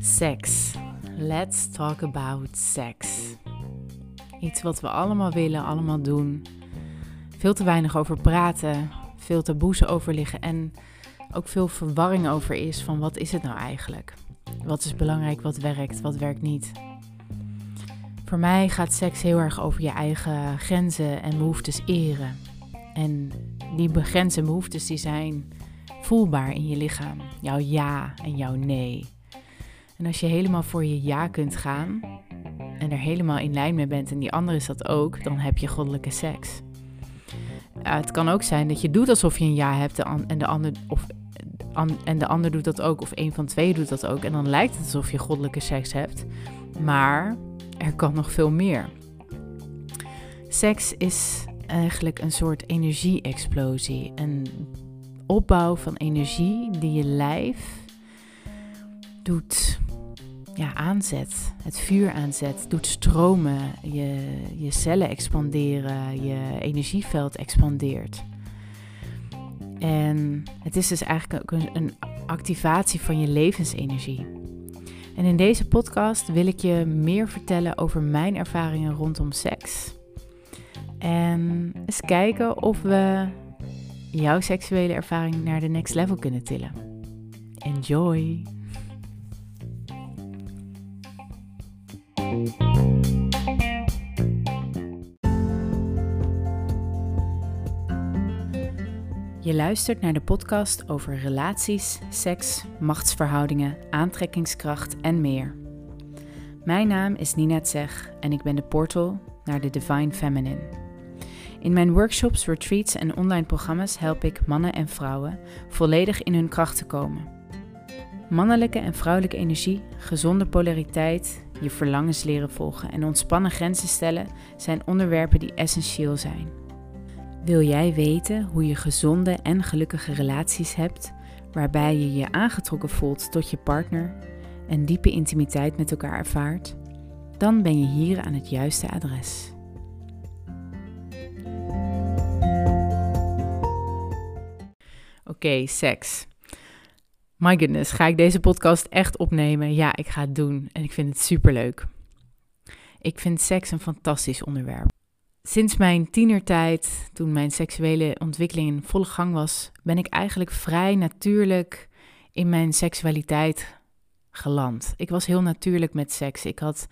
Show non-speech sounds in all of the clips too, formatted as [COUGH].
Seks. Let's talk about sex. Iets wat we allemaal willen, allemaal doen. Veel te weinig over praten, veel taboes over liggen en ook veel verwarring over is van wat is het nou eigenlijk? Wat is belangrijk, wat werkt, wat werkt niet? Voor mij gaat seks heel erg over je eigen grenzen en behoeftes eren. En die grenzen en behoeftes die zijn voelbaar in je lichaam. Jouw ja en jouw nee. En als je helemaal voor je ja kunt gaan en er helemaal in lijn mee bent en die andere is dat ook, dan heb je goddelijke seks. het kan ook zijn dat je doet alsof je een ja hebt en de ander, of, en de ander doet dat ook, of een van twee doet dat ook. En dan lijkt het alsof je goddelijke seks hebt. Maar er kan nog veel meer. Seks is eigenlijk een soort energie-explosie. Een opbouw van energie die je lijf doet ja, aanzet, het vuur aanzet, doet stromen, je, je cellen expanderen, je energieveld expandeert. En het is dus eigenlijk ook een, een activatie van je levensenergie. En in deze podcast wil ik je meer vertellen over mijn ervaringen rondom seks. En eens kijken of we jouw seksuele ervaring naar de next level kunnen tillen. Enjoy! Je luistert naar de podcast over relaties, seks, machtsverhoudingen, aantrekkingskracht en meer. Mijn naam is Nina Tseg en ik ben de portal naar de Divine Feminine. In mijn workshops, retreats en online programma's help ik mannen en vrouwen volledig in hun kracht te komen. Mannelijke en vrouwelijke energie, gezonde polariteit, je verlangens leren volgen en ontspannen grenzen stellen zijn onderwerpen die essentieel zijn. Wil jij weten hoe je gezonde en gelukkige relaties hebt, waarbij je je aangetrokken voelt tot je partner en diepe intimiteit met elkaar ervaart? Dan ben je hier aan het juiste adres. Oké, seks. My goodness, ga ik deze podcast echt opnemen? Ja, ik ga het doen en ik vind het superleuk. Ik vind seks een fantastisch onderwerp. Sinds mijn tienertijd, toen mijn seksuele ontwikkeling in volle gang was, ben ik eigenlijk vrij natuurlijk in mijn seksualiteit geland. Ik was heel natuurlijk met seks. Ik had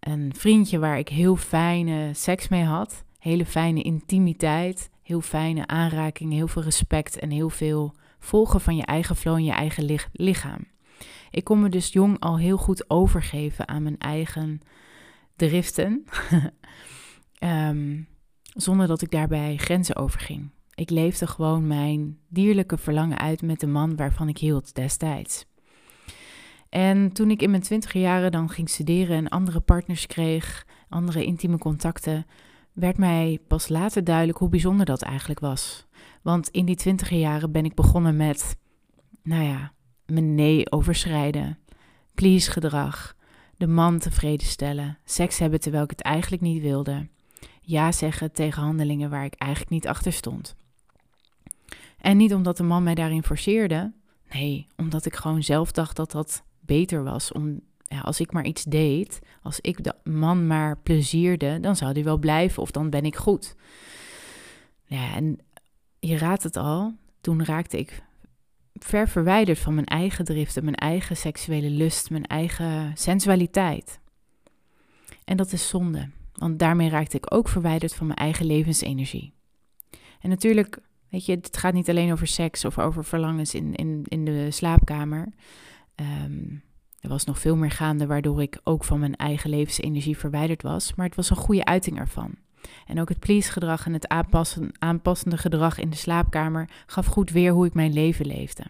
een vriendje waar ik heel fijne seks mee had. Hele fijne intimiteit, heel fijne aanrakingen, heel veel respect en heel veel volgen van je eigen flow en je eigen lichaam. Ik kon me dus jong al heel goed overgeven aan mijn eigen driften, um, [LAUGHS] zonder dat ik daarbij grenzen overging. Ik leefde gewoon mijn dierlijke verlangen uit met de man waarvan ik hield destijds. En toen ik in mijn twintig jaren dan ging studeren en andere partners kreeg, andere intieme contacten, werd mij pas later duidelijk hoe bijzonder dat eigenlijk was. Want in die twintiger jaren ben ik begonnen met, nou ja, mijn nee overschrijden, please gedrag, de man tevreden stellen, seks hebben terwijl ik het eigenlijk niet wilde, ja zeggen tegen handelingen waar ik eigenlijk niet achter stond. En niet omdat de man mij daarin forceerde, nee, omdat ik gewoon zelf dacht dat dat beter was. Om, ja, als ik maar iets deed, als ik de man maar plezierde, dan zou hij wel blijven of dan ben ik goed. Ja, en je raadt het al, toen raakte ik ver verwijderd van mijn eigen driften, mijn eigen seksuele lust, mijn eigen sensualiteit. En dat is zonde, want daarmee raakte ik ook verwijderd van mijn eigen levensenergie. En natuurlijk, weet je, het gaat niet alleen over seks of over verlangens in, in, in de slaapkamer. Ehm, er was nog veel meer gaande waardoor ik ook van mijn eigen levensenergie verwijderd was, maar het was een goede uiting ervan. En ook het please-gedrag en het aanpassen, aanpassende gedrag in de slaapkamer gaf goed weer hoe ik mijn leven leefde.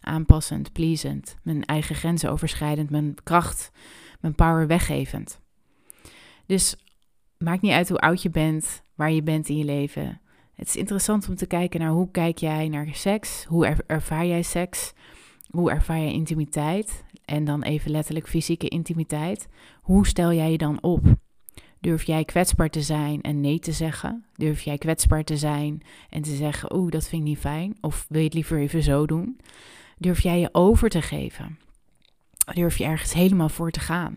Aanpassend, pleasend, mijn eigen grenzen overschrijdend, mijn kracht, mijn power weggevend. Dus maakt niet uit hoe oud je bent, waar je bent in je leven. Het is interessant om te kijken naar hoe kijk jij naar seks, hoe ervaar jij seks, hoe ervaar jij intimiteit en dan even letterlijk fysieke intimiteit. Hoe stel jij je dan op? Durf jij kwetsbaar te zijn en nee te zeggen? Durf jij kwetsbaar te zijn en te zeggen: Oeh, dat vind ik niet fijn? Of wil je het liever even zo doen? Durf jij je over te geven? Durf je ergens helemaal voor te gaan?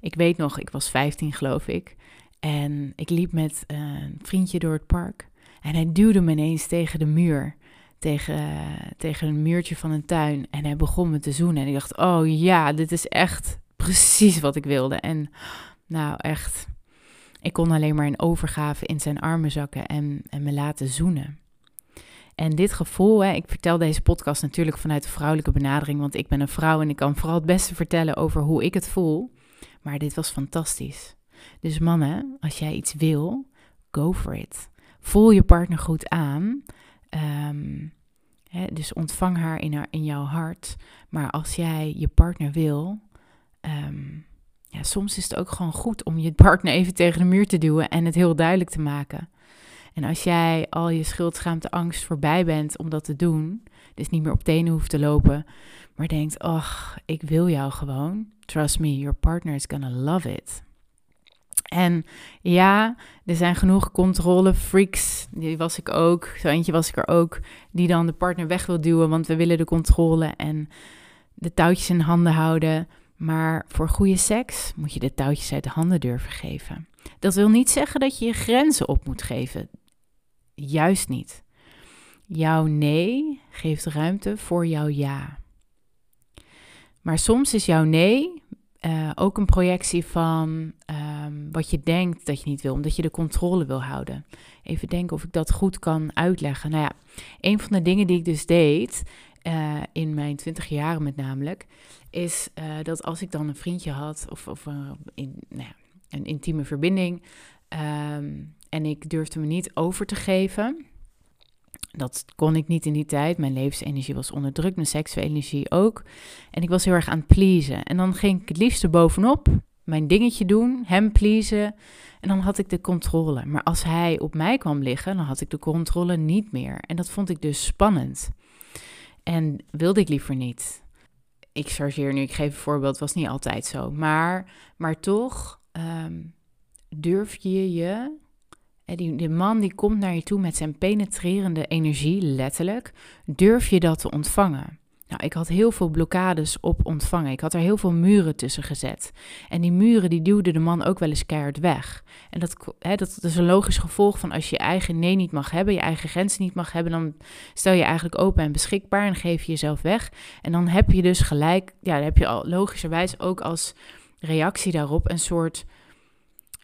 Ik weet nog, ik was 15 geloof ik. En ik liep met een vriendje door het park. En hij duwde me ineens tegen de muur. Tegen, tegen een muurtje van een tuin. En hij begon me te zoenen. En ik dacht, oh ja, dit is echt precies wat ik wilde. En nou echt, ik kon alleen maar in overgave in zijn armen zakken en, en me laten zoenen. En dit gevoel, hè, ik vertel deze podcast natuurlijk vanuit de vrouwelijke benadering, want ik ben een vrouw en ik kan vooral het beste vertellen over hoe ik het voel. Maar dit was fantastisch. Dus mannen, als jij iets wil, go for it. Voel je partner goed aan. Ehm, hè, dus ontvang haar in, haar in jouw hart. Maar als jij je partner wil, ehm, ja, soms is het ook gewoon goed om je partner even tegen de muur te duwen en het heel duidelijk te maken. En als jij al je schuld, schaamte, angst voorbij bent om dat te doen, dus niet meer op tenen hoeft te lopen, maar denkt, ach, ik wil jou gewoon. Trust me, your partner is gonna love it. En ja, er zijn genoeg controlefreaks, die was ik ook, zo eentje was ik er ook, die dan de partner weg wil duwen, want we willen de controle en de touwtjes in handen houden. Maar voor goede seks moet je de touwtjes uit de handen durven geven. Dat wil niet zeggen dat je je grenzen op moet geven. Juist niet. Jouw nee geeft ruimte voor jouw ja. Maar soms is jouw nee uh, ook een projectie van um, wat je denkt dat je niet wil, omdat je de controle wil houden. Even denken of ik dat goed kan uitleggen. Nou ja, een van de dingen die ik dus deed, uh, in mijn twintig jaren met namelijk, is uh, dat als ik dan een vriendje had of, of in, nou ja, een intieme verbinding um, en ik durfde me niet over te geven. Dat kon ik niet in die tijd. Mijn levensenergie was onderdrukt, mijn seksuele energie ook. En ik was heel erg aan het pleasen. En dan ging ik het liefste bovenop mijn dingetje doen, hem pleasen. En dan had ik de controle. Maar als hij op mij kwam liggen, dan had ik de controle niet meer. En dat vond ik dus spannend. En wilde ik liever niet. Ik chargeer nu, ik geef een voorbeeld, was niet altijd zo. Maar, maar toch um, durf je je die, die man die komt naar je toe met zijn penetrerende energie, letterlijk. Durf je dat te ontvangen? Nou, ik had heel veel blokkades op ontvangen. Ik had er heel veel muren tussen gezet. En die muren die duwden de man ook wel eens keihard weg. En dat, hè, dat, is een logisch gevolg van als je je eigen nee niet mag hebben, je eigen grenzen niet mag hebben, dan stel je eigenlijk open en beschikbaar en geef je jezelf weg. En dan heb je dus gelijk, ja, dan heb je al logischerwijs ook als reactie daarop een soort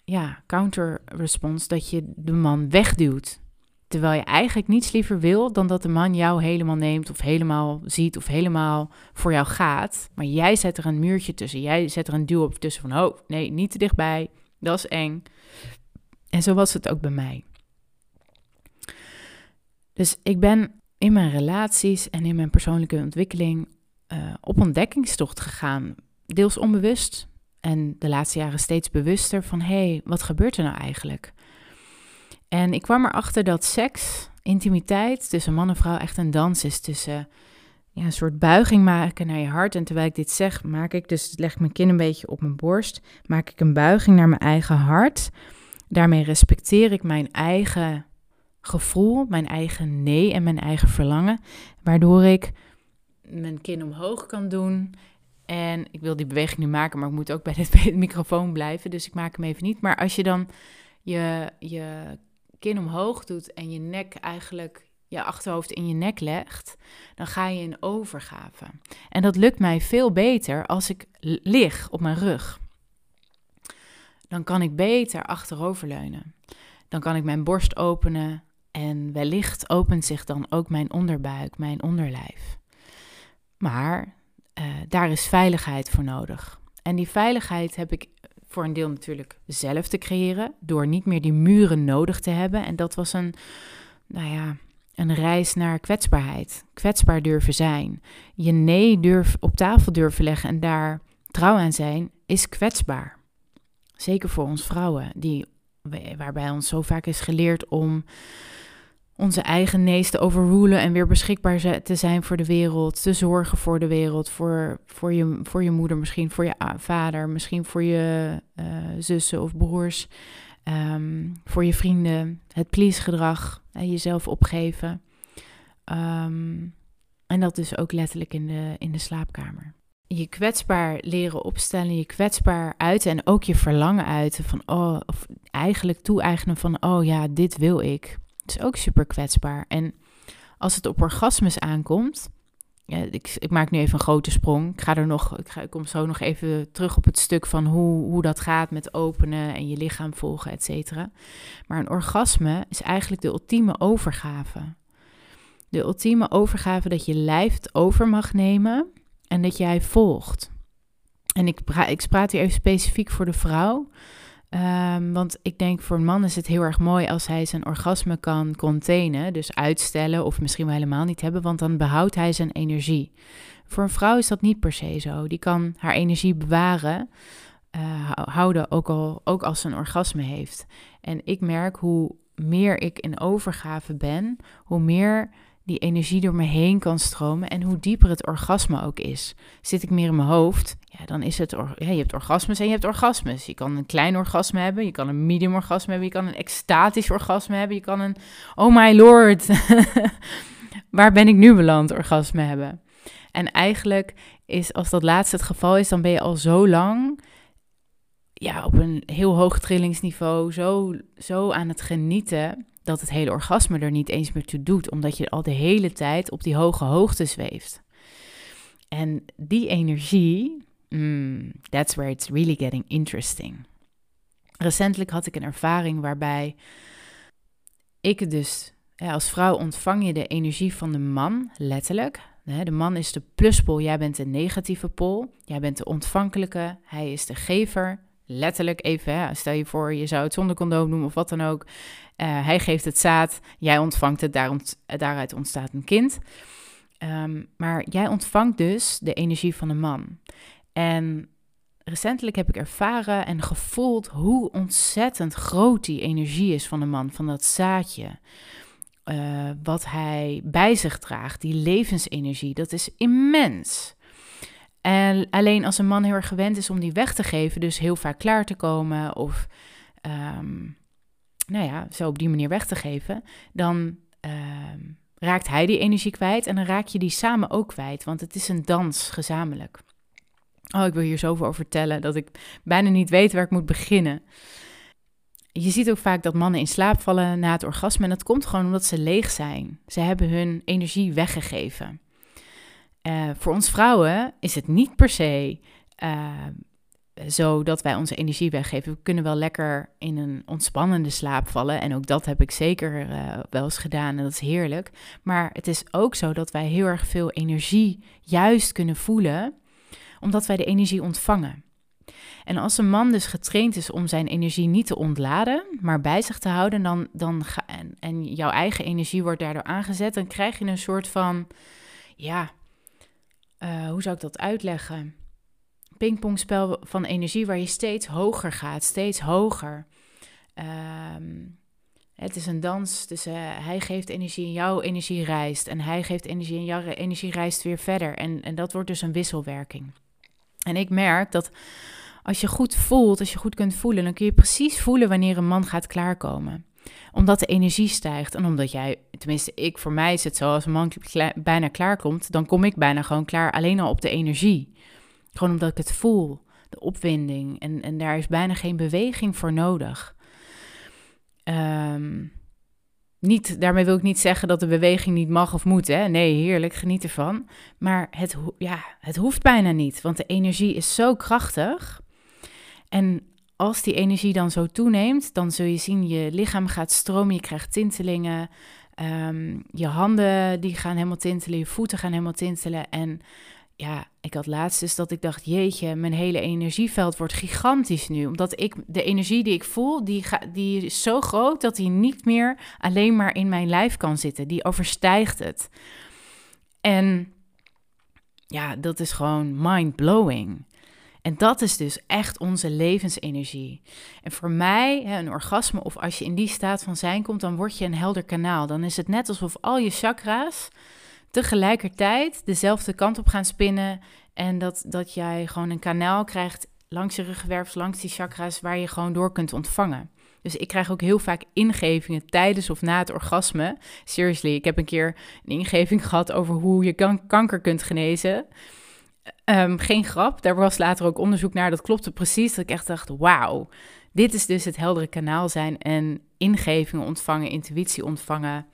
ja, counter-response dat je de man wegduwt. Terwijl je eigenlijk niets liever wil dan dat de man jou helemaal neemt of helemaal ziet of helemaal voor jou gaat. Maar jij zet er een muurtje tussen. Jij zet er een duw op tussen van, oh nee, niet te dichtbij. Dat is eng. En zo was het ook bij mij. Dus ik ben in mijn relaties en in mijn persoonlijke ontwikkeling uh, op ontdekkingstocht gegaan. Deels onbewust, en de laatste jaren steeds bewuster van hé, hey, wat gebeurt er nou eigenlijk? En ik kwam erachter dat seks, intimiteit tussen man en vrouw echt een dans is tussen ja, een soort buiging maken naar je hart. En terwijl ik dit zeg, maak ik dus, leg mijn kin een beetje op mijn borst, maak ik een buiging naar mijn eigen hart. Daarmee respecteer ik mijn eigen gevoel, mijn eigen nee en mijn eigen verlangen, waardoor ik mijn kin omhoog kan doen en ik wil die beweging nu maken, maar ik moet ook [LAUGHS] bij de microfoon blijven. Dus ik maak hem even niet. Maar als je dan je, je kin omhoog doet en je nek eigenlijk je achterhoofd in je nek legt, dan ga je in overgave. En dat lukt mij veel beter als ik lig op mijn rug. Dan kan ik beter achteroverleunen. Dan kan ik mijn borst openen en wellicht opent zich dan ook mijn onderbuik, mijn onderlijf. Maar uh, daar is veiligheid voor nodig. En die veiligheid heb ik voor een deel natuurlijk zelf te creëren, door niet meer die muren nodig te hebben. En dat was een, nou ja, een reis naar kwetsbaarheid. Kwetsbaar durven zijn. Je nee durf, op tafel durven leggen en daar trouw aan zijn, is kwetsbaar. Zeker voor ons vrouwen, die, waarbij ons zo vaak is geleerd om onze eigen nees te overrulen en weer beschikbaar te zijn voor de wereld, te zorgen voor de wereld, voor, voor, je, voor je moeder, misschien voor je vader, misschien voor je uh, zussen of broers, ehm, voor je vrienden, het please-gedrag, jezelf opgeven. Ehm, en dat dus ook letterlijk in de, in de slaapkamer. Je kwetsbaar leren opstellen, je kwetsbaar uiten en ook je verlangen uiten van, oh, of eigenlijk toe-eigenen van, oh ja, dit wil ik is ook super kwetsbaar. En als het op orgasmes aankomt, ja, ik, ik, maak nu even een grote sprong. Ik ga er nog, ik, ga, ik kom zo nog even terug op het stuk van hoe, hoe dat gaat met openen en je lichaam volgen, et cetera. Maar een orgasme is eigenlijk de ultieme overgave. De ultieme overgave dat je lijf het over mag nemen en dat jij volgt. En ik, ik praat hier even specifiek voor de vrouw. Um, want ik denk voor een man is het heel erg mooi als hij zijn orgasme kan containen, dus uitstellen of misschien wel helemaal niet hebben, want dan behoudt hij zijn energie. Voor een vrouw is dat niet per se zo. Die kan haar energie bewaren, uh, houden, ook, al, ook als ze een orgasme heeft. En ik merk hoe meer ik in overgave ben, hoe meer die energie door me heen kan stromen en hoe dieper het orgasme ook is. Zit ik meer in mijn hoofd, ja, dan is het, ja, je hebt orgasmes en je hebt orgasmes. Je kan een klein orgasme hebben, je kan een medium orgasme hebben, je kan een extatisch orgasme hebben, je kan een, oh my lord, [LAUGHS] waar ben ik nu beland, orgasme hebben. En eigenlijk is, als dat laatste het geval is, dan ben je al zo lang ja, op een heel hoog trillingsniveau, zo, zo aan het genieten dat het hele orgasme er niet eens meer toe doet, omdat je al de hele tijd op die hoge hoogte zweeft. En die energie, mm, that's where it's really getting interesting. Recentelijk had ik een ervaring waarbij ik dus, als vrouw ontvang je de energie van de man, letterlijk. De man is de pluspol, jij bent de negatieve pol. Jij bent de ontvankelijke, hij is de gever. Letterlijk even, stel je voor, je zou het zonder condoom doen of wat dan ook. Uh, hij geeft het zaad, jij ontvangt het, daaruit ontstaat een kind. Um, maar jij ontvangt dus de energie van een man. En recentelijk heb ik ervaren en gevoeld hoe ontzettend groot die energie is van een man, van dat zaadje. Uh, wat hij bij zich draagt, die levensenergie, dat is immens. En alleen als een man heel erg gewend is om die weg te geven, dus heel vaak klaar te komen of um, nou ja, zo op die manier weg te geven, dan ehm, raakt hij die energie kwijt en dan raak je die samen ook kwijt, want het is een dans gezamenlijk. Oh, ik wil hier zoveel over vertellen dat ik bijna niet weet waar ik moet beginnen. Je ziet ook vaak dat mannen in slaap vallen na het orgasme en dat komt gewoon omdat ze leeg zijn. Ze hebben hun energie weggegeven. Uh, voor ons vrouwen is het niet per se uh, zo dat wij onze energie weggeven. We kunnen wel lekker in een ontspannende slaap vallen. En ook dat heb ik zeker uh, wel eens gedaan en dat is heerlijk. Maar het is ook zo dat wij heel erg veel energie juist kunnen voelen, omdat wij de energie ontvangen. En als een man dus getraind is om zijn energie niet te ontladen, maar bij zich te houden, dan, dan ga, en, en jouw eigen energie wordt daardoor aangezet, dan krijg je een soort van, ja, uh, hoe zou ik dat uitleggen? Pingpongspel van energie waar je steeds hoger gaat, steeds hoger. Um, het is een dans, dus uh, hij geeft energie en jouw energie reist. En hij geeft energie en jouw energie reist weer verder. En, en dat wordt dus een wisselwerking. En ik merk dat als je goed voelt, als je goed kunt voelen, dan kun je precies voelen wanneer een man gaat klaarkomen omdat de energie stijgt en omdat jij, tenminste ik, voor mij is het zo, als een man bijna klaar komt, dan kom ik bijna gewoon klaar alleen al op de energie. Gewoon omdat ik het voel, de opwinding. En, en daar is bijna geen beweging voor nodig. Um, niet, daarmee wil ik niet zeggen dat de beweging niet mag of moet. Hè? Nee, heerlijk, geniet ervan. Maar het, ja, het hoeft bijna niet, want de energie is zo krachtig. En als die energie dan zo toeneemt, dan zul je zien, je lichaam gaat stromen, je krijgt tintelingen. Um, je handen die gaan helemaal tintelen, je voeten gaan helemaal tintelen. En ja, ik had laatst dus dat ik dacht, jeetje, mijn hele energieveld wordt gigantisch nu. Omdat ik de energie die ik voel, die, die is zo groot dat die niet meer alleen maar in mijn lijf kan zitten. Die overstijgt het. En ja, dat is gewoon mind-blowing. En dat is dus echt onze levensenergie. En voor mij, een orgasme, of als je in die staat van zijn komt, dan word je een helder kanaal. Dan is het net alsof al je chakra's tegelijkertijd dezelfde kant op gaan spinnen. En dat, dat jij gewoon een kanaal krijgt langs je ruggenwerf, langs die chakra's, waar je gewoon door kunt ontvangen. Dus ik krijg ook heel vaak ingevingen tijdens of na het orgasme. Seriously, ik heb een keer een ingeving gehad over hoe je kanker kunt genezen. Ehm, geen grap, daar was later ook onderzoek naar. Dat klopte precies. Dat ik echt dacht: wauw, dit is dus het heldere kanaal zijn en ingevingen ontvangen, intuïtie ontvangen,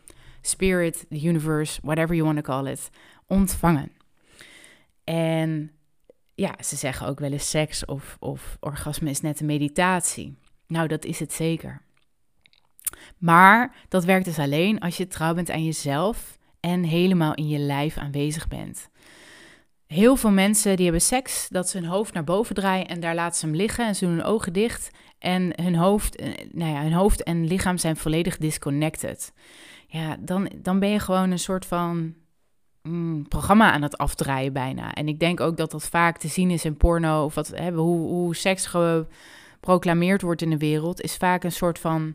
spirit, the universe, whatever you want to call it, ontvangen. En ja, ze zeggen ook wel eens seks of, of orgasme is net een meditatie. Nou, dat is het zeker. Maar dat werkt dus alleen als je trouw bent aan jezelf en helemaal in je lijf aanwezig bent. Heel veel mensen die hebben seks, dat ze hun hoofd naar boven draaien en daar laten ze hem liggen en ze doen hun ogen dicht. En hun hoofd, eh, nou ja, hun hoofd en lichaam zijn volledig disconnected. Ja, dan, dan ben je gewoon een soort van mm, programma aan het afdraaien bijna. En ik denk ook dat dat vaak te zien is in porno of wat, hè, hoe, hoe seks geproclameerd wordt in de wereld, is vaak een soort van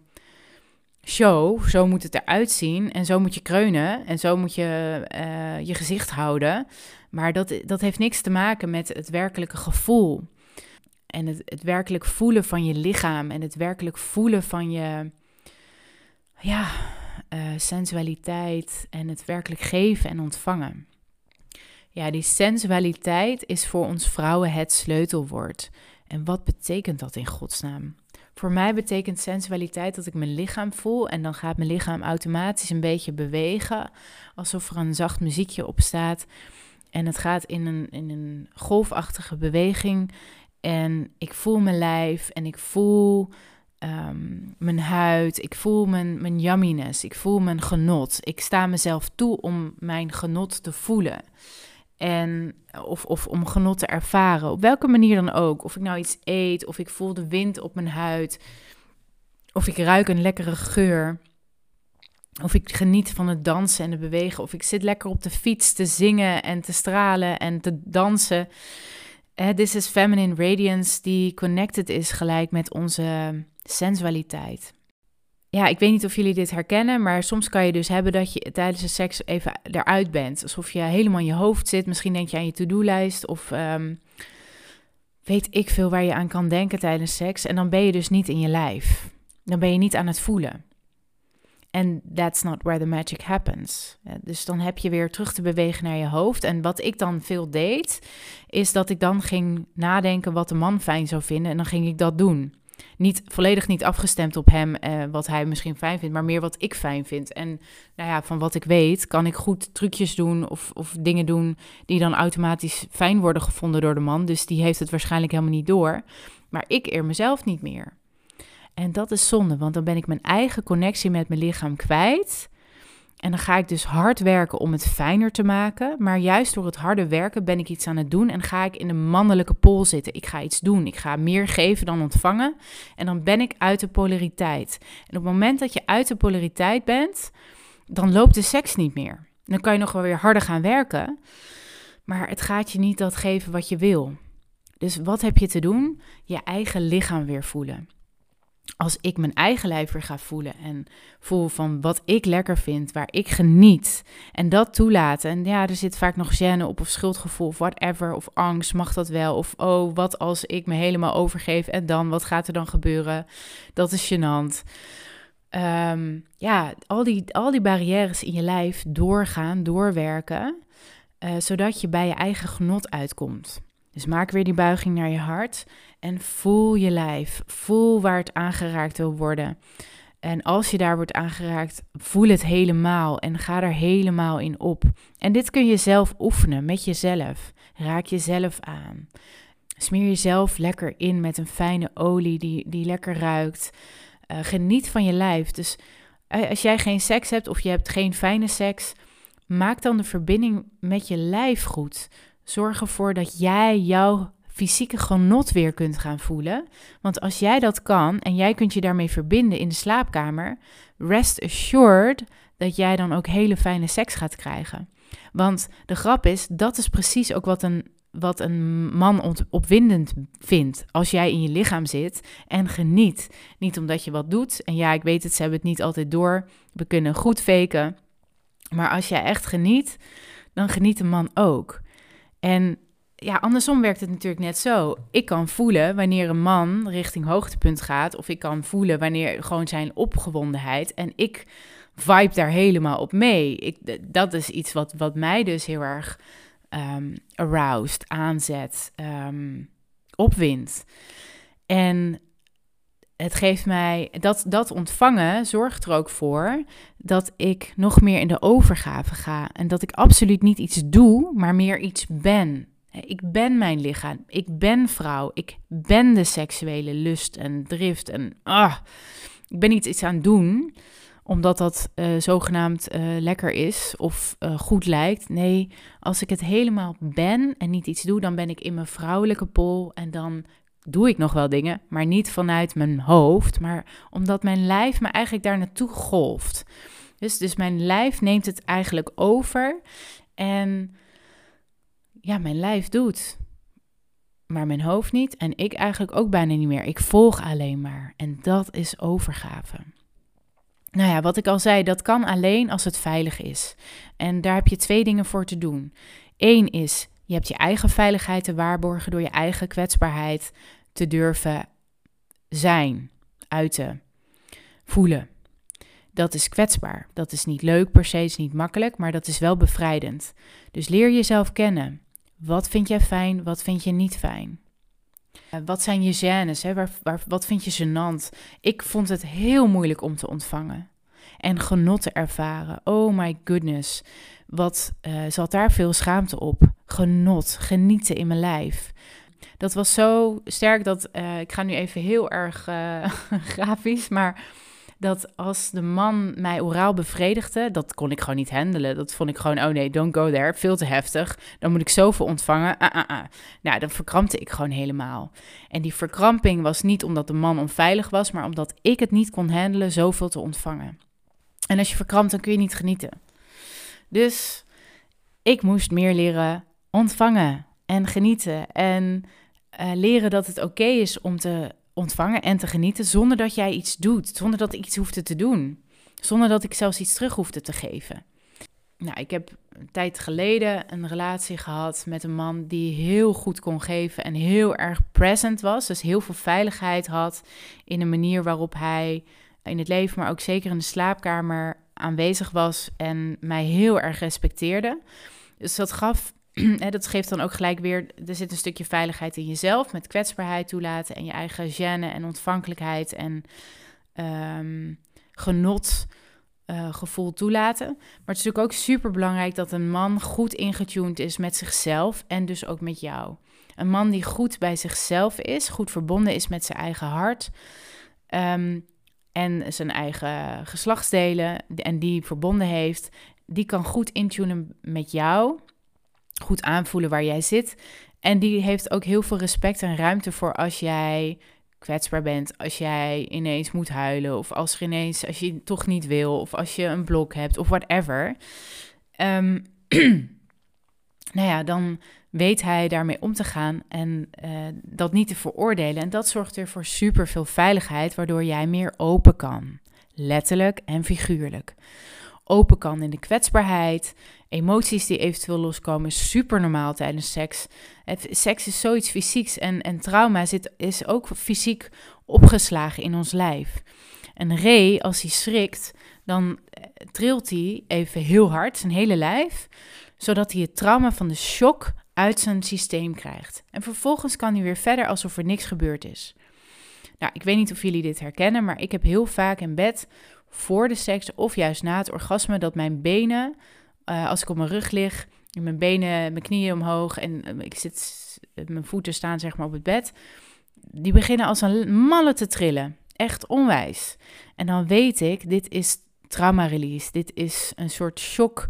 show. Zo moet het eruit zien en zo moet je kreunen en zo moet je uh, je gezicht houden. Maar dat, dat heeft niks te maken met het werkelijke gevoel. En het, het werkelijk voelen van je lichaam en het werkelijk voelen van je ja, uh, sensualiteit en het werkelijk geven en ontvangen. Ja, die sensualiteit is voor ons vrouwen het sleutelwoord. En wat betekent dat in godsnaam? Voor mij betekent sensualiteit dat ik mijn lichaam voel en dan gaat mijn lichaam automatisch een beetje bewegen, alsof er een zacht muziekje op staat. En het gaat in een, in een golfachtige beweging. En ik voel mijn lijf en ik voel ehm, mijn huid. Ik voel mijn, mijn yumminess. Ik voel mijn genot. Ik sta mezelf toe om mijn genot te voelen. En, of, of om genot te ervaren. Op welke manier dan ook. Of ik nou iets eet, of ik voel de wind op mijn huid. Of ik ruik een lekkere geur. Of ik geniet van het dansen en het bewegen. Of ik zit lekker op de fiets te zingen en te stralen en te dansen. This is feminine radiance die connected is gelijk met onze sensualiteit. Ja, ik weet niet of jullie dit herkennen, maar soms kan je dus hebben dat je tijdens de seks even eruit bent. Alsof je helemaal in je hoofd zit. Misschien denk je aan je to-do-lijst of ehm, weet ik veel waar je aan kan denken tijdens seks. En dan ben je dus niet in je lijf. Dan ben je niet aan het voelen. En that's not where the magic happens. dus dan heb je weer terug te bewegen naar je hoofd. En wat ik dan veel deed, is dat ik dan ging nadenken wat de man fijn zou vinden. En dan ging ik dat doen. Niet volledig niet afgestemd op hem, eh, wat hij misschien fijn vindt, maar meer wat ik fijn vind. En nou ja, van wat ik weet, kan ik goed trucjes doen of, of dingen doen die dan automatisch fijn worden gevonden door de man. Dus die heeft het waarschijnlijk helemaal niet door. Maar ik eer mezelf niet meer. En dat is zonde, want dan ben ik mijn eigen connectie met mijn lichaam kwijt. En dan ga ik dus hard werken om het fijner te maken. Maar juist door het harde werken ben ik iets aan het doen en ga ik in de mannelijke pol zitten. Ik ga iets doen. Ik ga meer geven dan ontvangen. En dan ben ik uit de polariteit. En op het moment dat je uit de polariteit bent, dan loopt de seks niet meer. Dan kan je nog wel weer harder gaan werken. Maar het gaat je niet dat geven wat je wil. Dus wat heb je te doen? Je eigen lichaam weer voelen als ik mijn eigen lijf weer ga voelen en voel van wat ik lekker vind, waar ik geniet en dat toelaten. En ja, er zit vaak nog gêne op of schuldgevoel of whatever, of angst, mag dat wel? Of oh, wat als ik me helemaal overgeef en dan, wat gaat er dan gebeuren? Dat is gênant. Um, ja, al die, al die barrières in je lijf doorgaan, doorwerken, uh, zodat je bij je eigen genot uitkomt. Dus maak weer die buiging naar je hart en voel je lijf. Voel waar het aangeraakt wil worden. En als je daar wordt aangeraakt, voel het helemaal en ga er helemaal in op. En dit kun je zelf oefenen met jezelf. Raak jezelf aan. Smeer jezelf lekker in met een fijne olie die, die lekker ruikt. Uh, geniet van je lijf. Dus eh, als jij geen seks hebt of je hebt geen fijne seks, maak dan de verbinding met je lijf goed. Zorg ervoor dat jij jouw fysieke genot weer kunt gaan voelen. Want als jij dat kan en jij kunt je daarmee verbinden in de slaapkamer, rest assured dat jij dan ook hele fijne seks gaat krijgen. Want de grap is, dat is precies ook wat een wat een man opwindend vindt als jij in je lichaam zit en geniet. Niet omdat je wat doet. En ja, ik weet het, ze hebben het niet altijd door. We kunnen goed faken. Maar als jij echt geniet, dan geniet een man ook. En ja, andersom werkt het natuurlijk net zo. Ik kan voelen wanneer een man richting hoogtepunt gaat, of ik kan voelen wanneer gewoon zijn opgewondenheid. En ik vibe daar helemaal op mee. Ik, dat is iets wat, wat mij dus heel erg um, aroused, aanzet, um, opwindt. En het geeft mij, dat, dat ontvangen zorgt er ook voor dat ik nog meer in de overgave ga. En dat ik absoluut niet iets doe, maar meer iets ben. Ik ben mijn lichaam. Ik ben vrouw. Ik ben de seksuele lust en drift. En ah, ik ben niet iets aan het doen omdat dat uh, zogenaamd uh, lekker is of uh, goed lijkt. Nee, als ik het helemaal ben en niet iets doe, dan ben ik in mijn vrouwelijke pol en dan doe ik nog wel dingen, maar niet vanuit mijn hoofd, maar omdat mijn lijf me eigenlijk daar naartoe golft. Dus, dus mijn lijf neemt het eigenlijk over en ja, mijn lijf doet. Maar mijn hoofd niet en ik eigenlijk ook bijna niet meer. Ik volg alleen maar. En dat is overgave. Nou ja, wat ik al zei, dat kan alleen als het veilig is. En daar heb je twee dingen voor te doen. Eén is, je hebt je eigen veiligheid te waarborgen door je eigen kwetsbaarheid te durven zijn, uiten, voelen. Dat is kwetsbaar. Dat is niet leuk per se, is niet makkelijk, maar dat is wel bevrijdend. Dus leer jezelf kennen. Wat vind jij fijn, wat vind je niet fijn? Eh, wat zijn je? Hè? Waar, wat vind je gênant? Ik vond het heel moeilijk om te ontvangen. En genot te ervaren. Oh my goodness. Wat uh, zat daar veel schaamte op? Genot, genieten in mijn lijf. Dat was zo sterk dat uh, ik ga nu even heel erg [LAUGHS] grafisch, maar dat als de man mij oraal bevredigde, dat kon ik gewoon niet handelen. Dat vond ik gewoon, oh nee, don't go there, veel te heftig. Dan moet ik zoveel ontvangen. Ah, ah, ah. Nou, dan verkrampte ik gewoon helemaal. En die verkramping was niet omdat de man onveilig was, maar omdat ik het niet kon handelen zoveel te ontvangen. En als je verkrampt, dan kun je niet genieten. Dus ik moest meer leren ontvangen en genieten. En uh, leren dat het oké is om te ontvangen en te genieten zonder dat jij iets doet, zonder dat ik iets hoefde te doen, zonder dat ik zelfs iets terug hoefde te geven. Nou, ik heb een tijd geleden een relatie gehad met een man die heel goed kon geven en heel erg present was. Dus heel veel veiligheid had in de manier waarop hij in het leven, maar ook zeker in de slaapkamer aanwezig was en mij heel erg respecteerde. Dus dat gaf [CLEARS THROAT] dat geeft dan ook gelijk weer, er zit een stukje veiligheid in jezelf met kwetsbaarheid toelaten en je eigen gêne en ontvankelijkheid en um, genot uh, gevoel toelaten. Maar het is natuurlijk ook super belangrijk dat een man goed ingetuned is met zichzelf en dus ook met jou. Een man die goed bij zichzelf is, goed verbonden is met zijn eigen hart um, en zijn eigen geslachtsdelen en die verbonden heeft, die kan goed intunen met jou goed aanvoelen waar jij zit. En die heeft ook heel veel respect en ruimte voor als jij kwetsbaar bent, als jij ineens moet huilen, of als er ineens, als je toch niet wil, of als je een blok hebt, of whatever. Um, [CLEARS THROAT] nou ja, dan weet hij daarmee om te gaan en uh, dat niet te veroordelen. En dat zorgt er voor super veel veiligheid, waardoor jij meer open kan. Letterlijk en figuurlijk. Open kan in de kwetsbaarheid, emoties die eventueel loskomen, super normaal tijdens seks. Seks is zoiets fysieks en, en trauma zit, is ook fysiek opgeslagen in ons lijf. Een ree, als hij schrikt, dan eh, trilt hij even heel hard, zijn hele lijf, zodat hij het trauma van de shock uit zijn systeem krijgt. En vervolgens kan hij weer verder alsof er niks gebeurd is. Nou, ik weet niet of jullie dit herkennen, maar ik heb heel vaak in bed voor de seks of juist na het orgasme dat mijn benen uh, als ik op mijn rug lig, mijn benen, mijn knieën omhoog en uh, ik zit, mijn voeten staan zeg maar op het bed, die beginnen als een malle te trillen. Echt onwijs. En dan weet ik, dit is trauma release. Dit is een soort shock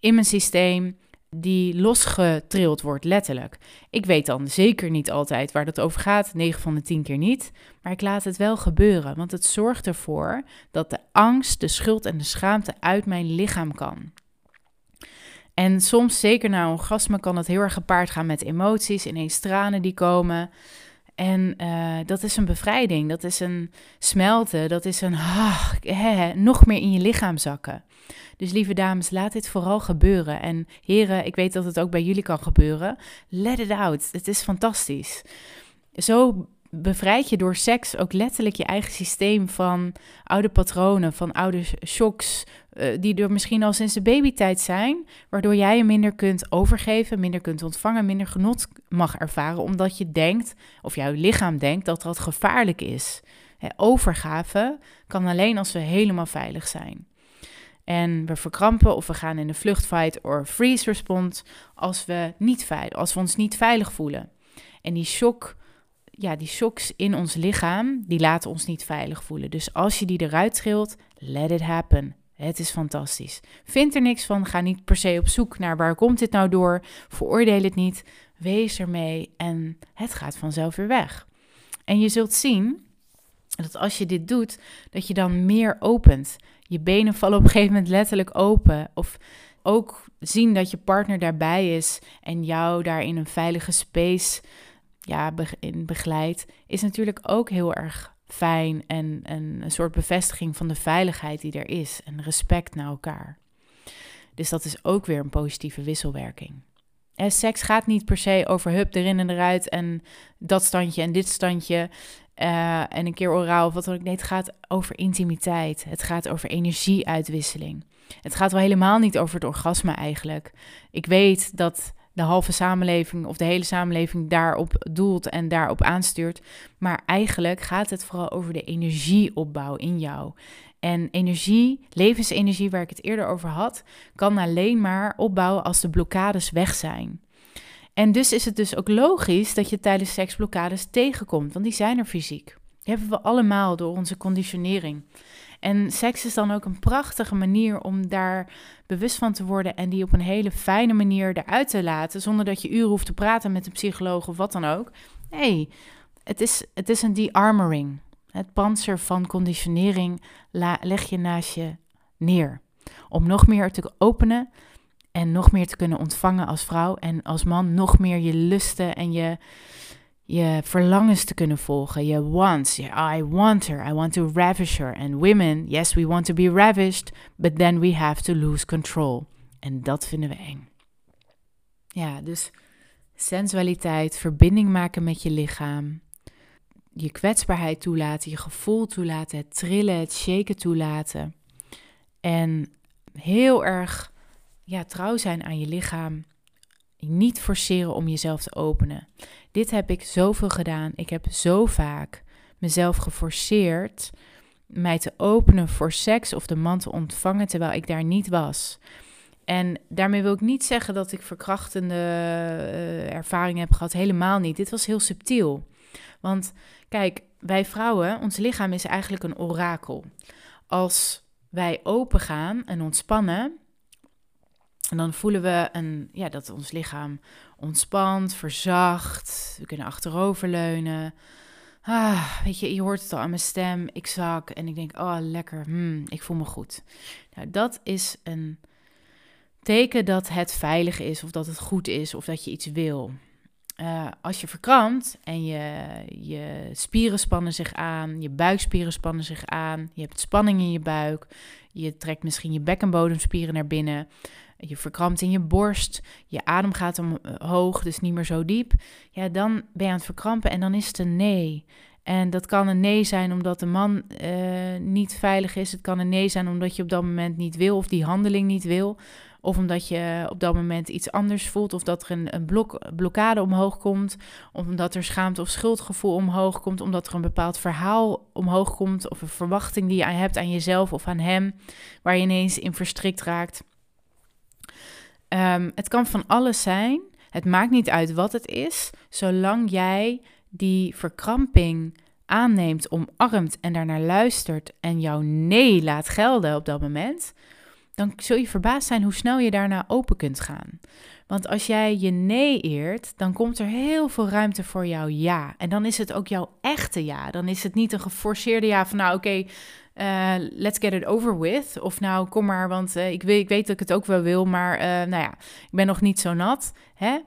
in mijn systeem die losgetrild wordt, letterlijk. Ik weet dan zeker niet altijd waar dat over gaat, 9 van de 10 keer niet, maar ik laat het wel gebeuren, want het zorgt ervoor dat de angst, de schuld en de schaamte uit mijn lichaam kan. En soms, zeker na orgasme, kan het heel erg gepaard gaan met emoties, ineens tranen die komen. En uh, dat is een bevrijding, dat is een smelten, dat is een ah, nog meer in je lichaam zakken. Dus lieve dames, laat dit vooral gebeuren. En heren, ik weet dat het ook bij jullie kan gebeuren. Let it out. Het is fantastisch. Zo bevrijd je door seks ook letterlijk je eigen systeem van oude patronen, van oude shocks, uh, die er misschien al sinds de babytijd zijn, waardoor jij je minder kunt overgeven, minder kunt ontvangen, minder genot mag ervaren, omdat je denkt, of jouw lichaam denkt, dat dat gevaarlijk is. overgave kan alleen als we helemaal veilig zijn. En we verkrampen of we gaan in de vlucht, fight or freeze respons als we, niet veilig, als we ons niet veilig voelen. En die shock, ja, die shocks in ons lichaam, die laten ons niet veilig voelen. Dus als je die eruit trilt, let it happen. Het is fantastisch. Vind er niks van. Ga niet per se op zoek naar waar komt dit nou door. Veroordeel het niet. Wees ermee en het gaat vanzelf weer weg. En je zult zien dat als je dit doet, dat je dan meer opent. Je benen vallen op een gegeven moment letterlijk open. Of ook zien dat je partner daarbij is en jou daar in een veilige space ja, in begeleidt, is natuurlijk ook heel erg fijn en, en een soort bevestiging van de veiligheid die er is en respect naar elkaar. Dus dat is ook weer een positieve wisselwerking. Seks gaat niet per se over hup erin en eruit en dat standje en dit standje uh, en een keer oraal of wat dan ook. Nee, het gaat over intimiteit. Het gaat over energieuitwisseling. Het gaat wel helemaal niet over het orgasme eigenlijk. Ik weet dat de halve samenleving of de hele samenleving daarop doelt en daarop aanstuurt. Maar eigenlijk gaat het vooral over de energieopbouw in jou. En energie, levensenergie, waar ik het eerder over had, kan alleen maar opbouwen als de blokkades weg zijn. En dus is het dus ook logisch dat je tijdens seks blokkades tegenkomt, want die zijn er fysiek. Die hebben we allemaal door onze conditionering. En seks is dan ook een prachtige manier om daar bewust van te worden en die op een hele fijne manier eruit te laten, zonder dat je uren hoeft te praten met een psycholoog of wat dan ook. Nee, het is, het is een de-armoring. Het panzer van conditionering leg je naast je neer. Om nog meer te openen en nog meer te kunnen ontvangen als vrouw en als man nog meer je lusten en je, je verlangens te kunnen volgen. Je wants, I want her, I want to ravish her. And women, yes, we want to be ravished, but then we have to lose control. En dat vinden we eng. Ja, dus sensualiteit, verbinding maken met je lichaam, je kwetsbaarheid toelaten, je gevoel toelaten, het trillen, het shaken toelaten. En heel erg ja, trouw zijn aan je lichaam. Niet forceren om jezelf te openen. Dit heb ik zoveel gedaan. Ik heb zo vaak mezelf geforceerd mij te openen voor seks of de man te ontvangen terwijl ik daar niet was. En daarmee wil ik niet zeggen dat ik verkrachtende uh, ervaringen heb gehad. Helemaal niet. Dit was heel subtiel. Want kijk, wij vrouwen, ons lichaam is eigenlijk een orakel. Als wij open gaan en ontspannen, en dan voelen we een, ja, dat ons lichaam ontspant, verzacht. We kunnen achteroverleunen. Ah, weet je, je hoort het al aan mijn stem. Ik zak en ik denk, oh lekker, hmm, ik voel me goed. Nou, dat is een teken dat het veilig is of dat het goed is of dat je iets wil. Uh, als je verkrampt en je, je spieren spannen zich aan, je buikspieren spannen zich aan, je hebt spanning in je buik, je trekt misschien je bekkenbodemspieren naar binnen, je verkrampt in je borst, je adem gaat omhoog, dus niet meer zo diep, ja, dan ben je aan het verkrampen en dan is het een nee. En dat kan een nee zijn omdat de man uh, niet veilig is. Het kan een nee zijn omdat je op dat moment niet wil of die handeling niet wil. Of omdat je op dat moment iets anders voelt. Of dat er een, een blok, blokkade omhoog komt. Of omdat er schaamte of schuldgevoel omhoog komt. Omdat er een bepaald verhaal omhoog komt. Of een verwachting die je hebt aan jezelf of aan hem. Waar je ineens in verstrikt raakt. Um, het kan van alles zijn. Het maakt niet uit wat het is. Zolang jij die verkramping aanneemt, omarmt en daarnaar luistert en jouw nee laat gelden op dat moment, dan zul je verbaasd zijn hoe snel je daarna open kunt gaan. Want als jij je nee eert, dan komt er heel veel ruimte voor jouw ja. En dan is het ook jouw echte ja. Dan is het niet een geforceerde ja van nou oké, eh, let's get it over with. Of nou, kom maar, want ik, weet, ik weet dat ik het ook wel wil, maar nou ja, ik ben nog niet zo nat. Hè?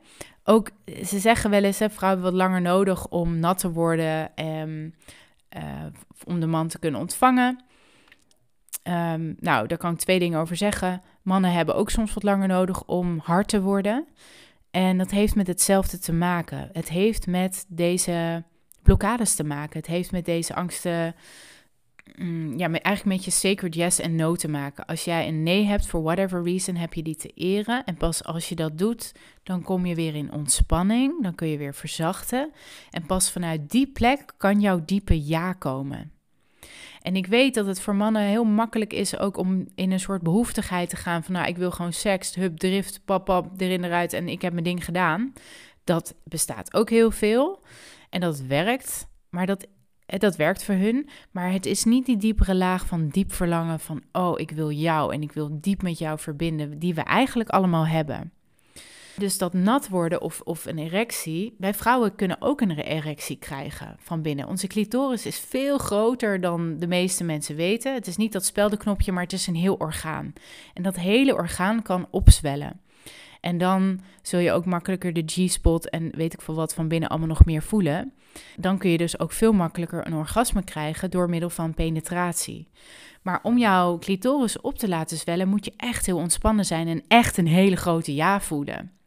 Ook, ze zeggen wel eens, hè, vrouwen hebben wat langer nodig om nat te worden, um, om de man te kunnen ontvangen. Um, nou, daar kan ik twee dingen over zeggen. Mannen hebben ook soms wat langer nodig om hard te worden. En dat heeft met hetzelfde te maken. Het heeft met deze blokkades te maken. Het heeft met deze angsten, mm, ja, met, eigenlijk met je sacred yes en no te maken. Als jij een nee hebt, for whatever reason, heb je die te eren. En pas als je dat doet, dan kom je weer in ontspanning. Dan kun je weer verzachten. En pas vanuit die plek kan jouw diepe ja komen. En ik weet dat het voor mannen heel makkelijk is ook om in een soort behoeftigheid te gaan van nou, ik wil gewoon seks, hup, drift, pap, pap, erin, eruit en ik heb mijn ding gedaan. Dat bestaat ook heel veel en dat werkt, maar dat, dat werkt voor hun. Maar het is niet die diepere laag van diep verlangen van oh, ik wil jou en ik wil diep met jou verbinden, die we eigenlijk allemaal hebben. Dus dat nat worden of, of een erectie, wij vrouwen kunnen ook een erectie krijgen van binnen. Onze clitoris is veel groter dan de meeste mensen weten. Het is niet dat speldenknopje, maar het is een heel orgaan. En dat hele orgaan kan opzwellen. En dan zul je ook makkelijker de G-spot en weet ik veel wat van binnen allemaal nog meer voelen. Dan kun je dus ook veel makkelijker een orgasme krijgen door middel van penetratie. Maar om jouw clitoris op te laten zwellen, moet je echt heel ontspannen zijn en echt een hele grote ja voelen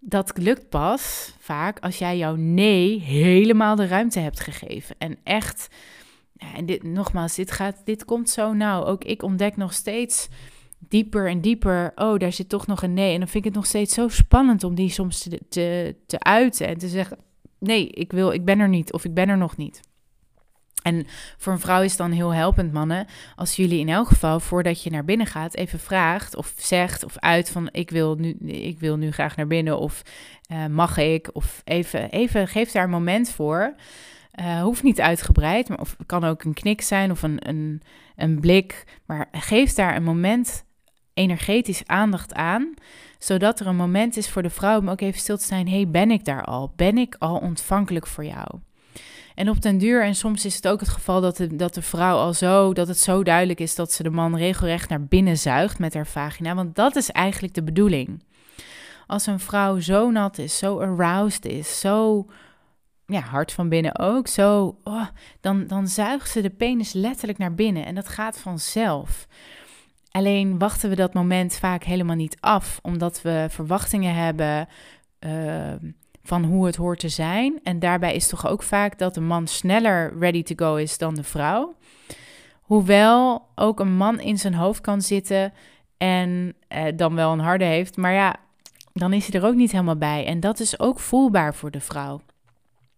dat lukt pas vaak als jij jouw nee helemaal de ruimte hebt gegeven. En echt, en dit, nogmaals, dit, gaat, dit komt zo nauw. Ook ik ontdek nog steeds dieper en dieper, oh, daar zit toch nog een nee. En dan vind ik het nog steeds zo spannend om die soms te, te, te uiten en te zeggen, nee, ik, wil, ik ben er niet of ik ben er nog niet. En voor een vrouw is het dan heel helpend, mannen, als jullie in elk geval voordat je naar binnen gaat even vraagt of zegt of uit van ik wil nu, ik wil nu graag naar binnen of uh, mag ik of even, even geef daar een moment voor. Uh, hoeft niet uitgebreid, maar of kan ook een knik zijn of een, een, een blik. Maar geef daar een moment energetisch aandacht aan, zodat er een moment is voor de vrouw om ook even stil te zijn. hey, ben ik daar al? Ben ik al ontvankelijk voor jou? En op den duur, en soms is het ook het geval dat de, dat de vrouw al zo, dat het zo duidelijk is dat ze de man regelrecht naar binnen zuigt met haar vagina. Want dat is eigenlijk de bedoeling. Als een vrouw zo nat is, zo aroused is, zo ja, hard van binnen ook, zo, oh, dan, dan zuigt ze de penis letterlijk naar binnen. En dat gaat vanzelf. Alleen wachten we dat moment vaak helemaal niet af, omdat we verwachtingen hebben. Uh, van hoe het hoort te zijn. En daarbij is toch ook vaak dat de man sneller ready to go is dan de vrouw. Hoewel ook een man in zijn hoofd kan zitten en eh, dan wel een harde heeft. Maar ja, dan is hij er ook niet helemaal bij. En dat is ook voelbaar voor de vrouw.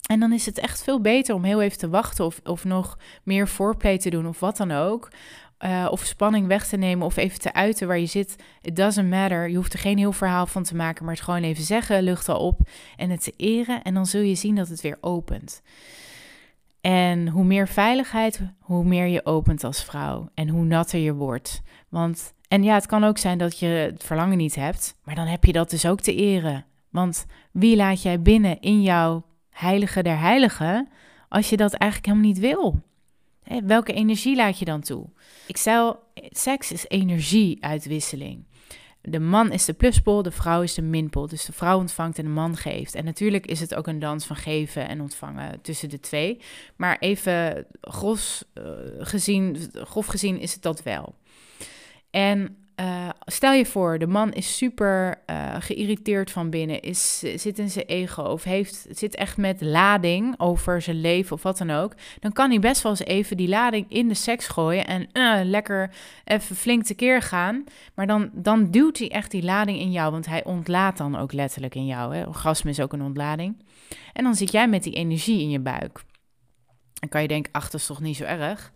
En dan is het echt veel beter om heel even te wachten of, of nog meer foreplay te doen of wat dan ook. Uh, of spanning weg te nemen of even te uiten waar je zit. It doesn't matter. Je hoeft er geen heel verhaal van te maken, maar het gewoon even zeggen, lucht al op en het te eren. En dan zul je zien dat het weer opent. En hoe meer veiligheid, hoe meer je opent als vrouw en hoe natter je wordt. Want, en ja, het kan ook zijn dat je het verlangen niet hebt, maar dan heb je dat dus ook te eren. Want wie laat jij binnen in jouw heilige der heiligen als je dat eigenlijk helemaal niet wil? Welke energie laat je dan toe? Ik zei seks is energieuitwisseling. De man is de pluspol, de vrouw is de minpol. Dus de vrouw ontvangt en de man geeft. En natuurlijk is het ook een dans van geven en ontvangen tussen de twee. Maar even gros, uh, gezien, grof gezien is het dat wel. En uh, stel je voor, de man is super uh, geïrriteerd van binnen, is, zit in zijn ego of heeft, zit echt met lading over zijn leven of wat dan ook. Dan kan hij best wel eens even die lading in de seks gooien en uh, lekker even flink tekeer gaan. Maar dan, dan duwt hij echt die lading in jou, want hij ontlaat dan ook letterlijk in jou. Hè? Orgasme is ook een ontlading. En dan zit jij met die energie in je buik. Dan kan je denken, ach, dat is toch niet zo erg.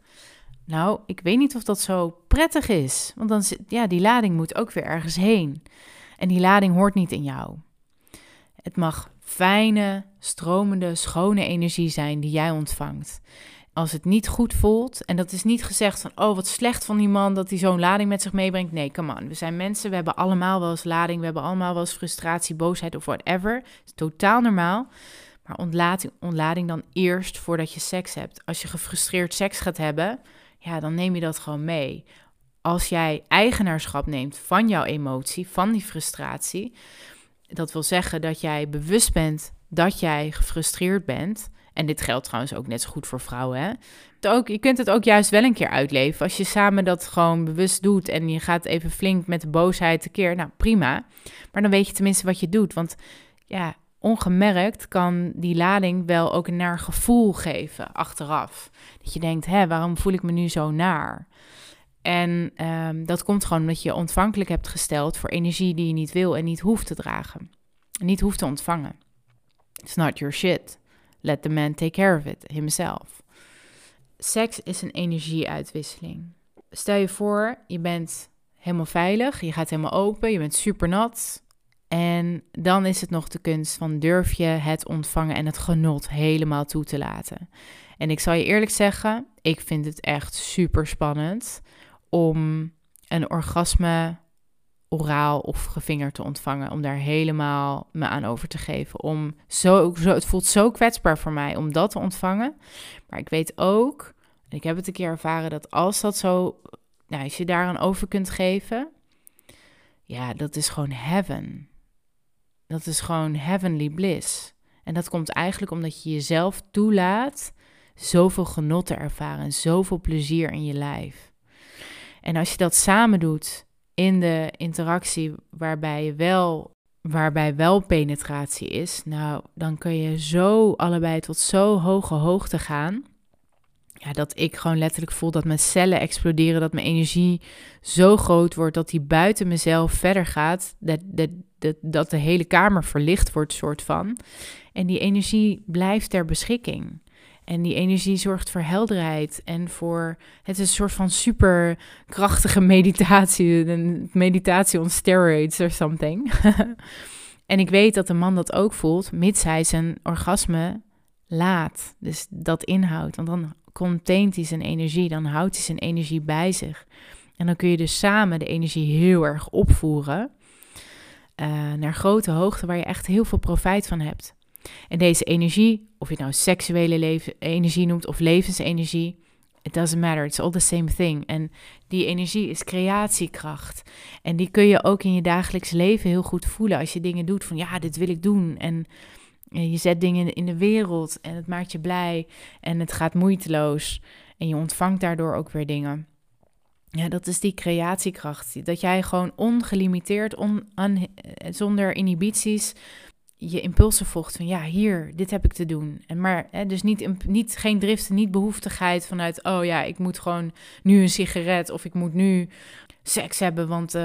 Nou, ik weet niet of dat zo prettig is. Want dan zit, ja, die lading moet ook weer ergens heen. En die lading hoort niet in jou. Het mag fijne, stromende, schone energie zijn die jij ontvangt. Als het niet goed voelt, en dat is niet gezegd van, oh wat slecht van die man dat hij zo'n lading met zich meebrengt. Nee, come on. We zijn mensen, we hebben allemaal wel eens lading, we hebben allemaal wel eens frustratie, boosheid of whatever. Het is totaal normaal. Maar ontlading, ontlading dan eerst voordat je seks hebt. Als je gefrustreerd seks gaat hebben, ja, dan neem je dat gewoon mee. Als jij eigenaarschap neemt van jouw emotie, van die frustratie, dat wil zeggen dat jij bewust bent dat jij gefrustreerd bent. En dit geldt trouwens ook net zo goed voor vrouwen. Hè? Ook, je kunt het ook juist wel een keer uitleven. Als je samen dat gewoon bewust doet en je gaat even flink met de boosheid tekeer. Nou, prima. Maar dan weet je tenminste wat je doet. Want ja, ongemerkt kan die lading wel ook een naar gevoel geven achteraf. Dat je denkt, hè, waarom voel ik me nu zo naar? En um, dat komt gewoon omdat je ontvankelijk hebt gesteld voor energie die je niet wil en niet hoeft te dragen. En niet hoeft te ontvangen. It's not your shit. Let the man take care of it himself. Seks is een energieuitwisseling. Stel je voor, je bent helemaal veilig, je gaat helemaal open, je bent super nat. En dan is het nog de kunst van durf je het ontvangen en het genot helemaal toe te laten. En ik zal je eerlijk zeggen, ik vind het echt super spannend om een orgasme oraal of gevingerd te ontvangen. Om daar helemaal me aan over te geven. Om zo, het voelt zo kwetsbaar voor mij om dat te ontvangen. Maar ik weet ook, en ik heb het een keer ervaren, dat als dat zo, nou, als je daaraan over kunt geven, ja, dat is gewoon heaven. Dat is gewoon heavenly bliss. En dat komt eigenlijk omdat je jezelf toelaat zoveel genot te ervaren en zoveel plezier in je lijf. En als je dat samen doet in de interactie waarbij wel waarbij wel penetratie is, nou, dan kun je zo allebei tot zo hoge hoogte gaan. Ja, dat ik gewoon letterlijk voel dat mijn cellen exploderen, dat mijn energie zo groot wordt dat die buiten mezelf verder gaat, dat, dat, dat, dat de hele kamer verlicht wordt, soort van. En die energie blijft ter beschikking. En die energie zorgt voor helderheid en voor. Het is een soort van superkrachtige [LAUGHS] meditatie. Een meditatie on steroids or something. [LAUGHS] en ik weet dat de man dat ook voelt, mits hij zijn orgasme laat. Dus dat inhoudt. Want dan containt hij zijn energie, dan houdt hij zijn energie bij zich. En dan kun je dus samen de energie heel erg opvoeren. Uh, naar grote hoogte waar je echt heel veel profijt van hebt. En deze energie, of je nou seksuele energie noemt of levensenergie, it doesn't matter, it's all the same thing. En die energie is creatiekracht. En die kun je ook in je dagelijks leven heel goed voelen als je dingen doet van ja, dit wil ik doen. En je zet dingen in de wereld en het maakt je blij en het gaat moeiteloos. En je ontvangt daardoor ook weer dingen. Ja, dat is die creatiekracht. Dat jij gewoon ongelimiteerd, on, zonder inhibities, je impulsen volgt van ja, hier, dit heb ik te doen. En maar hè, dus niet, niet, geen driften, niet behoeftigheid vanuit, oh ja, ik moet gewoon nu een sigaret of ik moet nu seks hebben, want uh,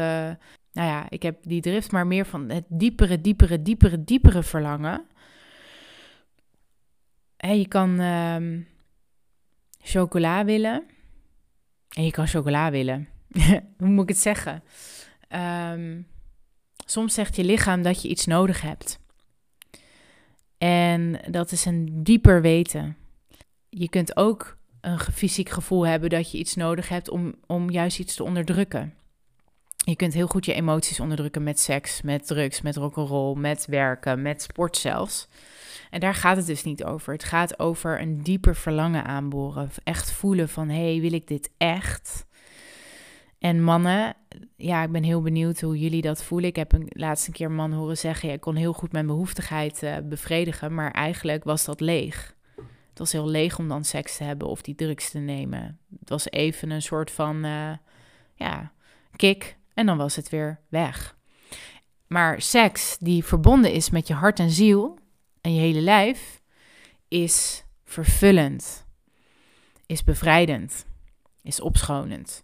nou ja, ik heb die drift, maar meer van het diepere, diepere, diepere, diepere verlangen. Hè, je kan um, chocola willen en je kan chocola willen. [LAUGHS] Hoe moet ik het zeggen? Um, soms zegt je lichaam dat je iets nodig hebt. En dat is een dieper weten. Je kunt ook een fysiek gevoel hebben dat je iets nodig hebt om, om juist iets te onderdrukken. Je kunt heel goed je emoties onderdrukken met seks, met drugs, met rock'n'roll, met werken, met sport zelfs. En daar gaat het dus niet over. Het gaat over een dieper verlangen aanboren. Echt voelen van, hé, hey, wil ik dit echt? En mannen, ja, ik ben heel benieuwd hoe jullie dat voelen. Ik heb een laatste keer een man horen zeggen, ik kon heel goed mijn behoeftigheid uh, bevredigen, maar eigenlijk was dat leeg. Het was heel leeg om dan seks te hebben of die drugs te nemen. Het was even een soort van, uh, ja, kick en dan was het weer weg. Maar seks die verbonden is met je hart en ziel en je hele lijf, is vervullend, is bevrijdend, is opschonend.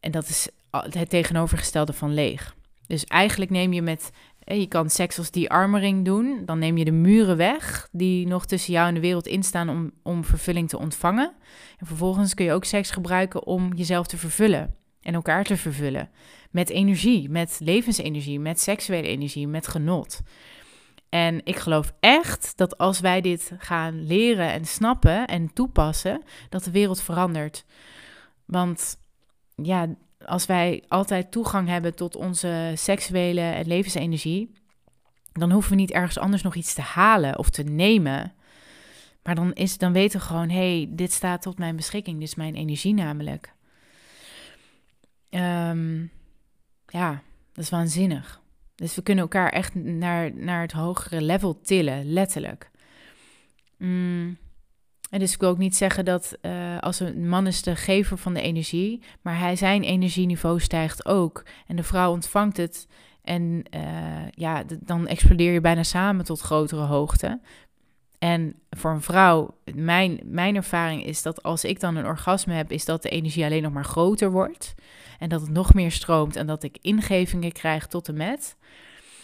En dat is het tegenovergestelde van leeg. Dus eigenlijk neem je met, je kan seks als die armering doen. Dan neem je de muren weg die nog tussen jou en de wereld instaan om, om vervulling te ontvangen. En vervolgens kun je ook seks gebruiken om jezelf te vervullen en elkaar te vervullen. Met energie, met levensenergie, met seksuele energie, met genot. En ik geloof echt dat als wij dit gaan leren en snappen en toepassen, dat de wereld verandert. Want ja, als wij altijd toegang hebben tot onze seksuele en levensenergie, dan hoeven we niet ergens anders nog iets te halen of te nemen. Maar dan, is, dan weten we gewoon, hé, hey, dit staat tot mijn beschikking. Dit is mijn energie namelijk. Ehm, ja, dat is waanzinnig. Dus we kunnen elkaar echt naar, naar het hogere level tillen, letterlijk. Mm. En dus ik wil ook niet zeggen dat uh, als een man is de gever van de energie, maar hij, zijn energieniveau stijgt ook. En de vrouw ontvangt het. En uh, ja, dan explodeer je bijna samen tot grotere hoogte. En voor een vrouw, mijn, mijn ervaring is dat als ik dan een orgasme heb, is dat de energie alleen nog maar groter wordt. En dat het nog meer stroomt en dat ik ingevingen krijg tot en met.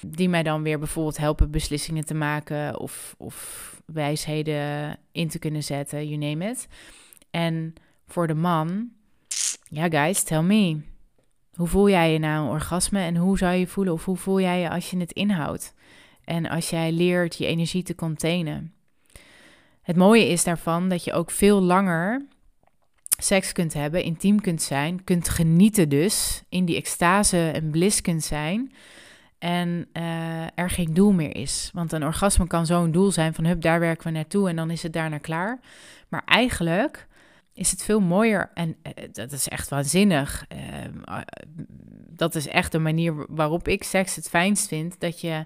Die mij dan weer bijvoorbeeld helpen beslissingen te maken of, of wijsheden in te kunnen zetten, you name it. En voor de man, ja guys, tell me. Hoe voel jij je na een orgasme en hoe zou je voelen of hoe voel jij je als je het inhoudt? En als jij leert je energie te containen. Het mooie is daarvan dat je ook veel langer seks kunt hebben, intiem kunt zijn, kunt genieten dus, in die extase en bliss kunt zijn. En uh, er geen doel meer is. Want een orgasme kan zo'n doel zijn van hup, daar werken we naartoe en dan is het daarna klaar. Maar eigenlijk is het veel mooier en uh, dat is echt waanzinnig. Uh, dat is echt de manier waarop ik seks het fijnst vind. Dat je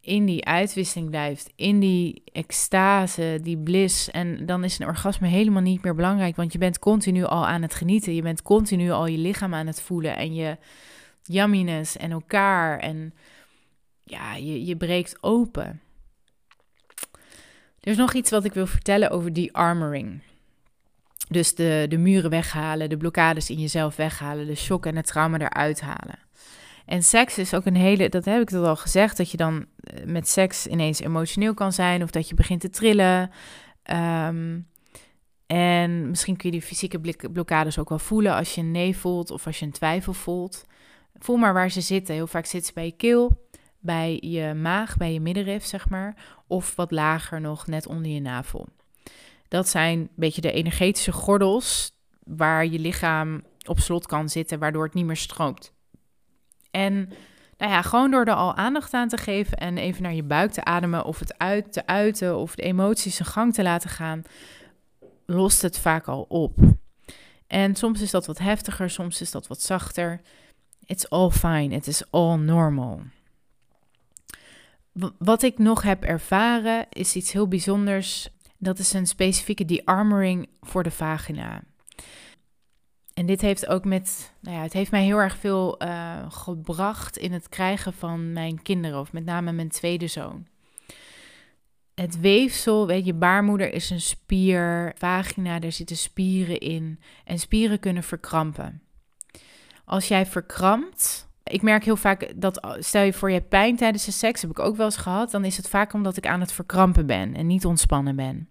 in die uitwisseling blijft, in die extase, die bliss. En dan is een orgasme helemaal niet meer belangrijk, want je bent continu al aan het genieten. Je bent continu al je lichaam aan het voelen en je yumminess en elkaar. En ja, je, je breekt open. Er is nog iets wat ik wil vertellen over die armoring. Dus de, de muren weghalen, de blokkades in jezelf weghalen, de shock en het trauma eruit halen. En seks is ook een hele, dat heb ik al gezegd, dat je dan eh, met seks ineens emotioneel kan zijn of dat je begint te trillen. Um, en misschien kun je die fysieke blokkades ook wel voelen als je een nee voelt of als je een twijfel voelt. Voel maar waar ze zitten. Heel vaak zitten ze bij je keel, bij je maag, bij je middenrif, zeg maar. Of wat lager nog, net onder je navel. Dat zijn een beetje de energetische gordels waar je lichaam op slot kan zitten, waardoor het niet meer stroomt. En nou ja, gewoon door er al aandacht aan te geven en even naar je buik te ademen of het uit te uiten of de emoties een gang te laten gaan, lost het vaak al op. En soms is dat wat heftiger, soms is dat wat zachter. It's all fine. It is all normal. wat ik nog heb ervaren is iets heel bijzonders. Dat is een specifieke de-armoring voor de vagina. En dit heeft ook met, nou ja, het heeft mij heel erg veel uh, gebracht in het krijgen van mijn kinderen, of met name mijn tweede zoon. Het weefsel, weet je, baarmoeder is een spier, vagina, daar zitten spieren in. En spieren kunnen verkrampen. Als jij verkrampt, ik merk heel vaak dat, stel je voor je hebt pijn tijdens de seks, heb ik ook wel eens gehad, dan is het vaak omdat ik aan het verkrampen ben en niet ontspannen ben.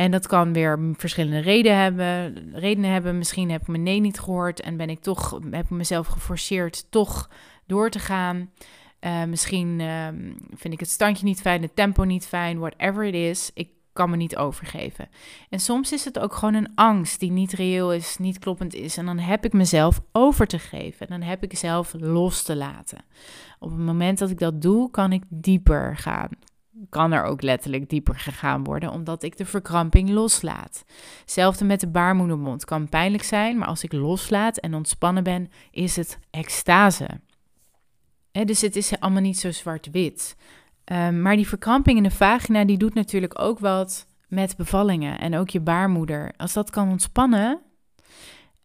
En dat kan weer verschillende redenen hebben. Redenen hebben. Misschien heb ik mijn nee niet gehoord en ben ik toch, heb ik mezelf geforceerd toch door te gaan. Uh, misschien uh, vind ik het standje niet fijn, het tempo niet fijn, whatever it is. Ik kan me niet overgeven. En soms is het ook gewoon een angst die niet reëel is, niet kloppend is. En dan heb ik mezelf over te geven. En dan heb ik zelf los te laten. Op het moment dat ik dat doe, kan ik dieper gaan. Kan er ook letterlijk dieper gegaan worden, omdat ik de verkramping loslaat. Hetzelfde met de baarmoedermond. Kan pijnlijk zijn, maar als ik loslaat en ontspannen ben, is het extase. dus het is allemaal niet zo zwart-wit. Ehm, maar die verkramping in de vagina, die doet natuurlijk ook wat met bevallingen en ook je baarmoeder. Als dat kan ontspannen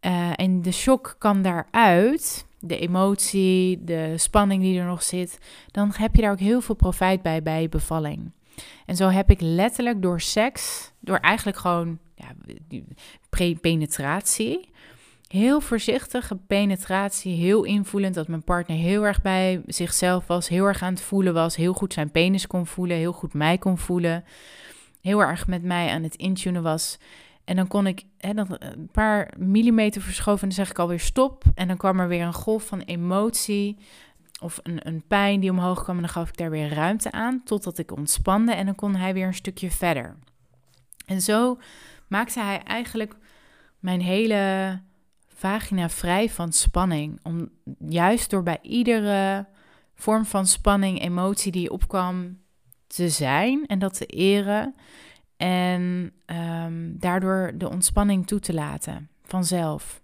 uh, en de shock kan daaruit, de emotie, de spanning die er nog zit, dan heb je daar ook heel veel profijt bij bij bevalling. En zo heb ik letterlijk door seks, door eigenlijk gewoon ja, penetratie, heel voorzichtige penetratie, heel invoelend dat mijn partner heel erg bij zichzelf was, heel erg aan het voelen was, heel goed zijn penis kon voelen, heel goed mij kon voelen, heel erg met mij aan het intunen was. En dan kon ik hè, dan een paar millimeter verschoven en dan zeg ik alweer stop. En dan kwam er weer een golf van emotie of een, een pijn die omhoog kwam en dan gaf ik daar weer ruimte aan totdat ik ontspande en dan kon hij weer een stukje verder. En zo maakte hij eigenlijk mijn hele vagina vrij van spanning. Om juist door bij iedere vorm van spanning, emotie die opkwam te zijn en dat te eren. En ehm, daardoor de ontspanning toe te laten, vanzelf.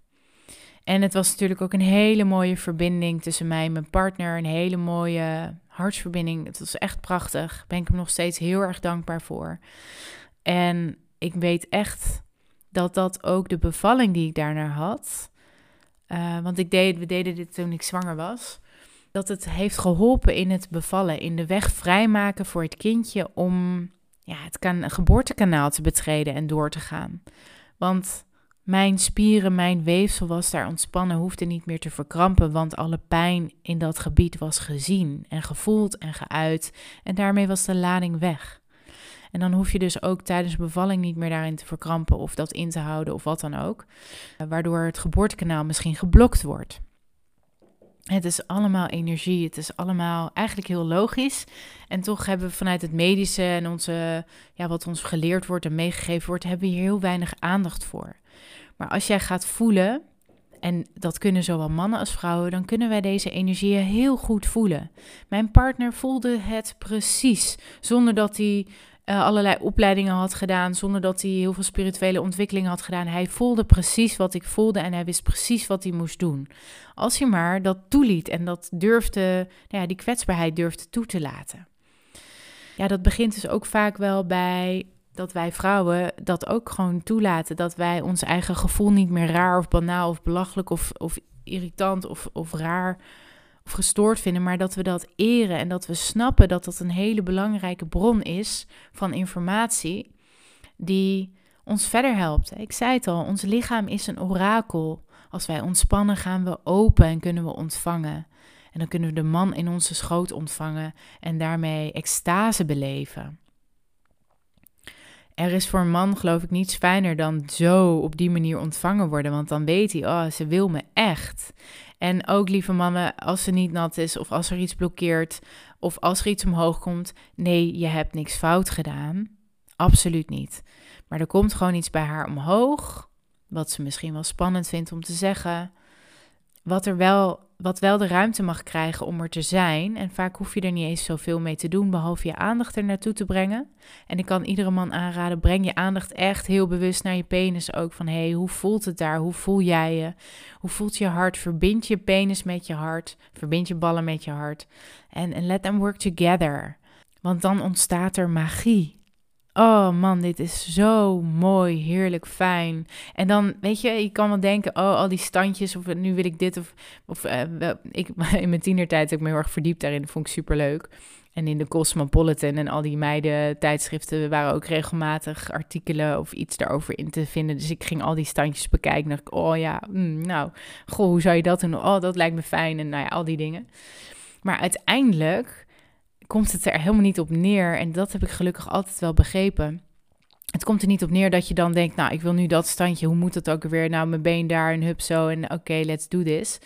En het was natuurlijk ook een hele mooie verbinding tussen mij en mijn partner. Een hele mooie hartsverbinding. Het was echt prachtig. Daar ben ik hem nog steeds heel erg dankbaar voor. En ik weet echt dat dat ook de bevalling die ik daarna had. Uh, want ik deed, we deden dit toen ik zwanger was. Dat het heeft geholpen in het bevallen. In de weg vrijmaken voor het kindje om ja, het kan, geboortekanaal te betreden en door te gaan. Want mijn spieren, mijn weefsel was daar ontspannen, hoefde niet meer te verkrampen, want alle pijn in dat gebied was gezien en gevoeld en geuit. En daarmee was de lading weg. En dan hoef je dus ook tijdens bevalling niet meer daarin te verkrampen of dat in te houden of wat dan ook, waardoor het geboortekanaal misschien geblokt wordt. Het is allemaal energie. Het is allemaal eigenlijk heel logisch. En toch hebben we vanuit het medische en onze, ja, wat ons geleerd wordt en meegegeven wordt, hebben we hier heel weinig aandacht voor. Maar als jij gaat voelen, en dat kunnen zowel mannen als vrouwen, dan kunnen wij deze energieën heel goed voelen. Mijn partner voelde het precies, zonder dat hij uh, allerlei opleidingen had gedaan, zonder dat hij heel veel spirituele ontwikkelingen had gedaan. Hij voelde precies wat ik voelde en hij wist precies wat hij moest doen. Als hij maar dat toeliet en dat durfde, nou ja, die kwetsbaarheid durfde toe te laten. Ja, dat begint dus ook vaak wel bij dat wij vrouwen dat ook gewoon toelaten. Dat wij ons eigen gevoel niet meer raar of banaal of belachelijk of, of irritant of, of raar of gestoord vinden, maar dat we dat eren en dat we snappen dat dat een hele belangrijke bron is van informatie die ons verder helpt. Ik zei het al, ons lichaam is een orakel. Als wij ontspannen, gaan we open en kunnen we ontvangen. En dan kunnen we de man in onze schoot ontvangen en daarmee extase beleven. Er is voor een man, geloof ik, niets fijner dan zo op die manier ontvangen worden. Want dan weet hij, oh, ze wil me echt. En ook, lieve mannen, als ze niet nat is of als er iets blokkeert of als er iets omhoog komt, nee, je hebt niks fout gedaan. Absoluut niet. Maar er komt gewoon iets bij haar omhoog, wat ze misschien wel spannend vindt om te zeggen. Wat er wel wat wel de ruimte mag krijgen om er te zijn. En vaak hoef je er niet eens zoveel mee te doen, behalve je aandacht er naartoe te brengen. En ik kan iedere man aanraden, breng je aandacht echt heel bewust naar je penis ook. Van, hé, hey, hoe voelt het daar? Hoe voel jij je? Hoe voelt je hart? Verbind je penis met je hart. Verbind je ballen met je hart. En, en let them work together. Want dan ontstaat er magie. Oh man, dit is zo mooi, heerlijk, fijn. En dan, weet je, je kan wel denken, oh, al die standjes, of nu wil ik dit, of, of uh, ik, [LAUGHS] in mijn tienertijd heb ik me heel erg verdiept daarin, dat vond ik superleuk. En in de Cosmopolitan en al die meiden tijdschriften waren ook regelmatig artikelen of iets daarover in te vinden. Dus ik ging al die standjes bekijken ik, oh ja, mm, nou, goh, hoe zou je dat doen? Oh, dat lijkt me fijn en nou ja, al die dingen. Maar uiteindelijk komt het er helemaal niet op neer. En dat heb ik gelukkig altijd wel begrepen. Het komt er niet op neer dat je dan denkt, nou, ik wil nu dat standje, hoe moet dat ook weer? Nou, mijn been daar en hup zo en oké, let's do this.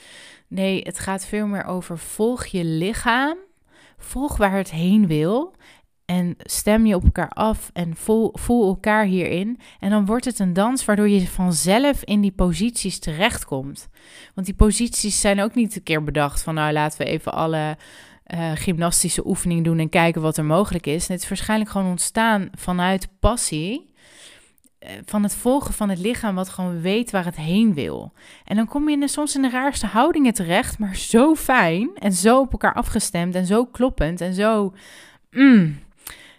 Nee, het gaat veel meer over volg je lichaam, volg waar het heen wil en stem je op elkaar af en voel, voel elkaar hierin. En dan wordt het een dans waardoor je vanzelf in die posities terechtkomt. Want die posities zijn ook niet een keer bedacht van, nou, laten we even alle uh, gymnastische oefening doen en kijken wat er mogelijk is. het is waarschijnlijk gewoon ontstaan vanuit passie. Eh, van het volgen van het lichaam, wat gewoon weet waar het heen wil. En dan kom je in soms in de raarste houdingen terecht, maar zo fijn en zo op elkaar afgestemd en zo kloppend en zo. Mm,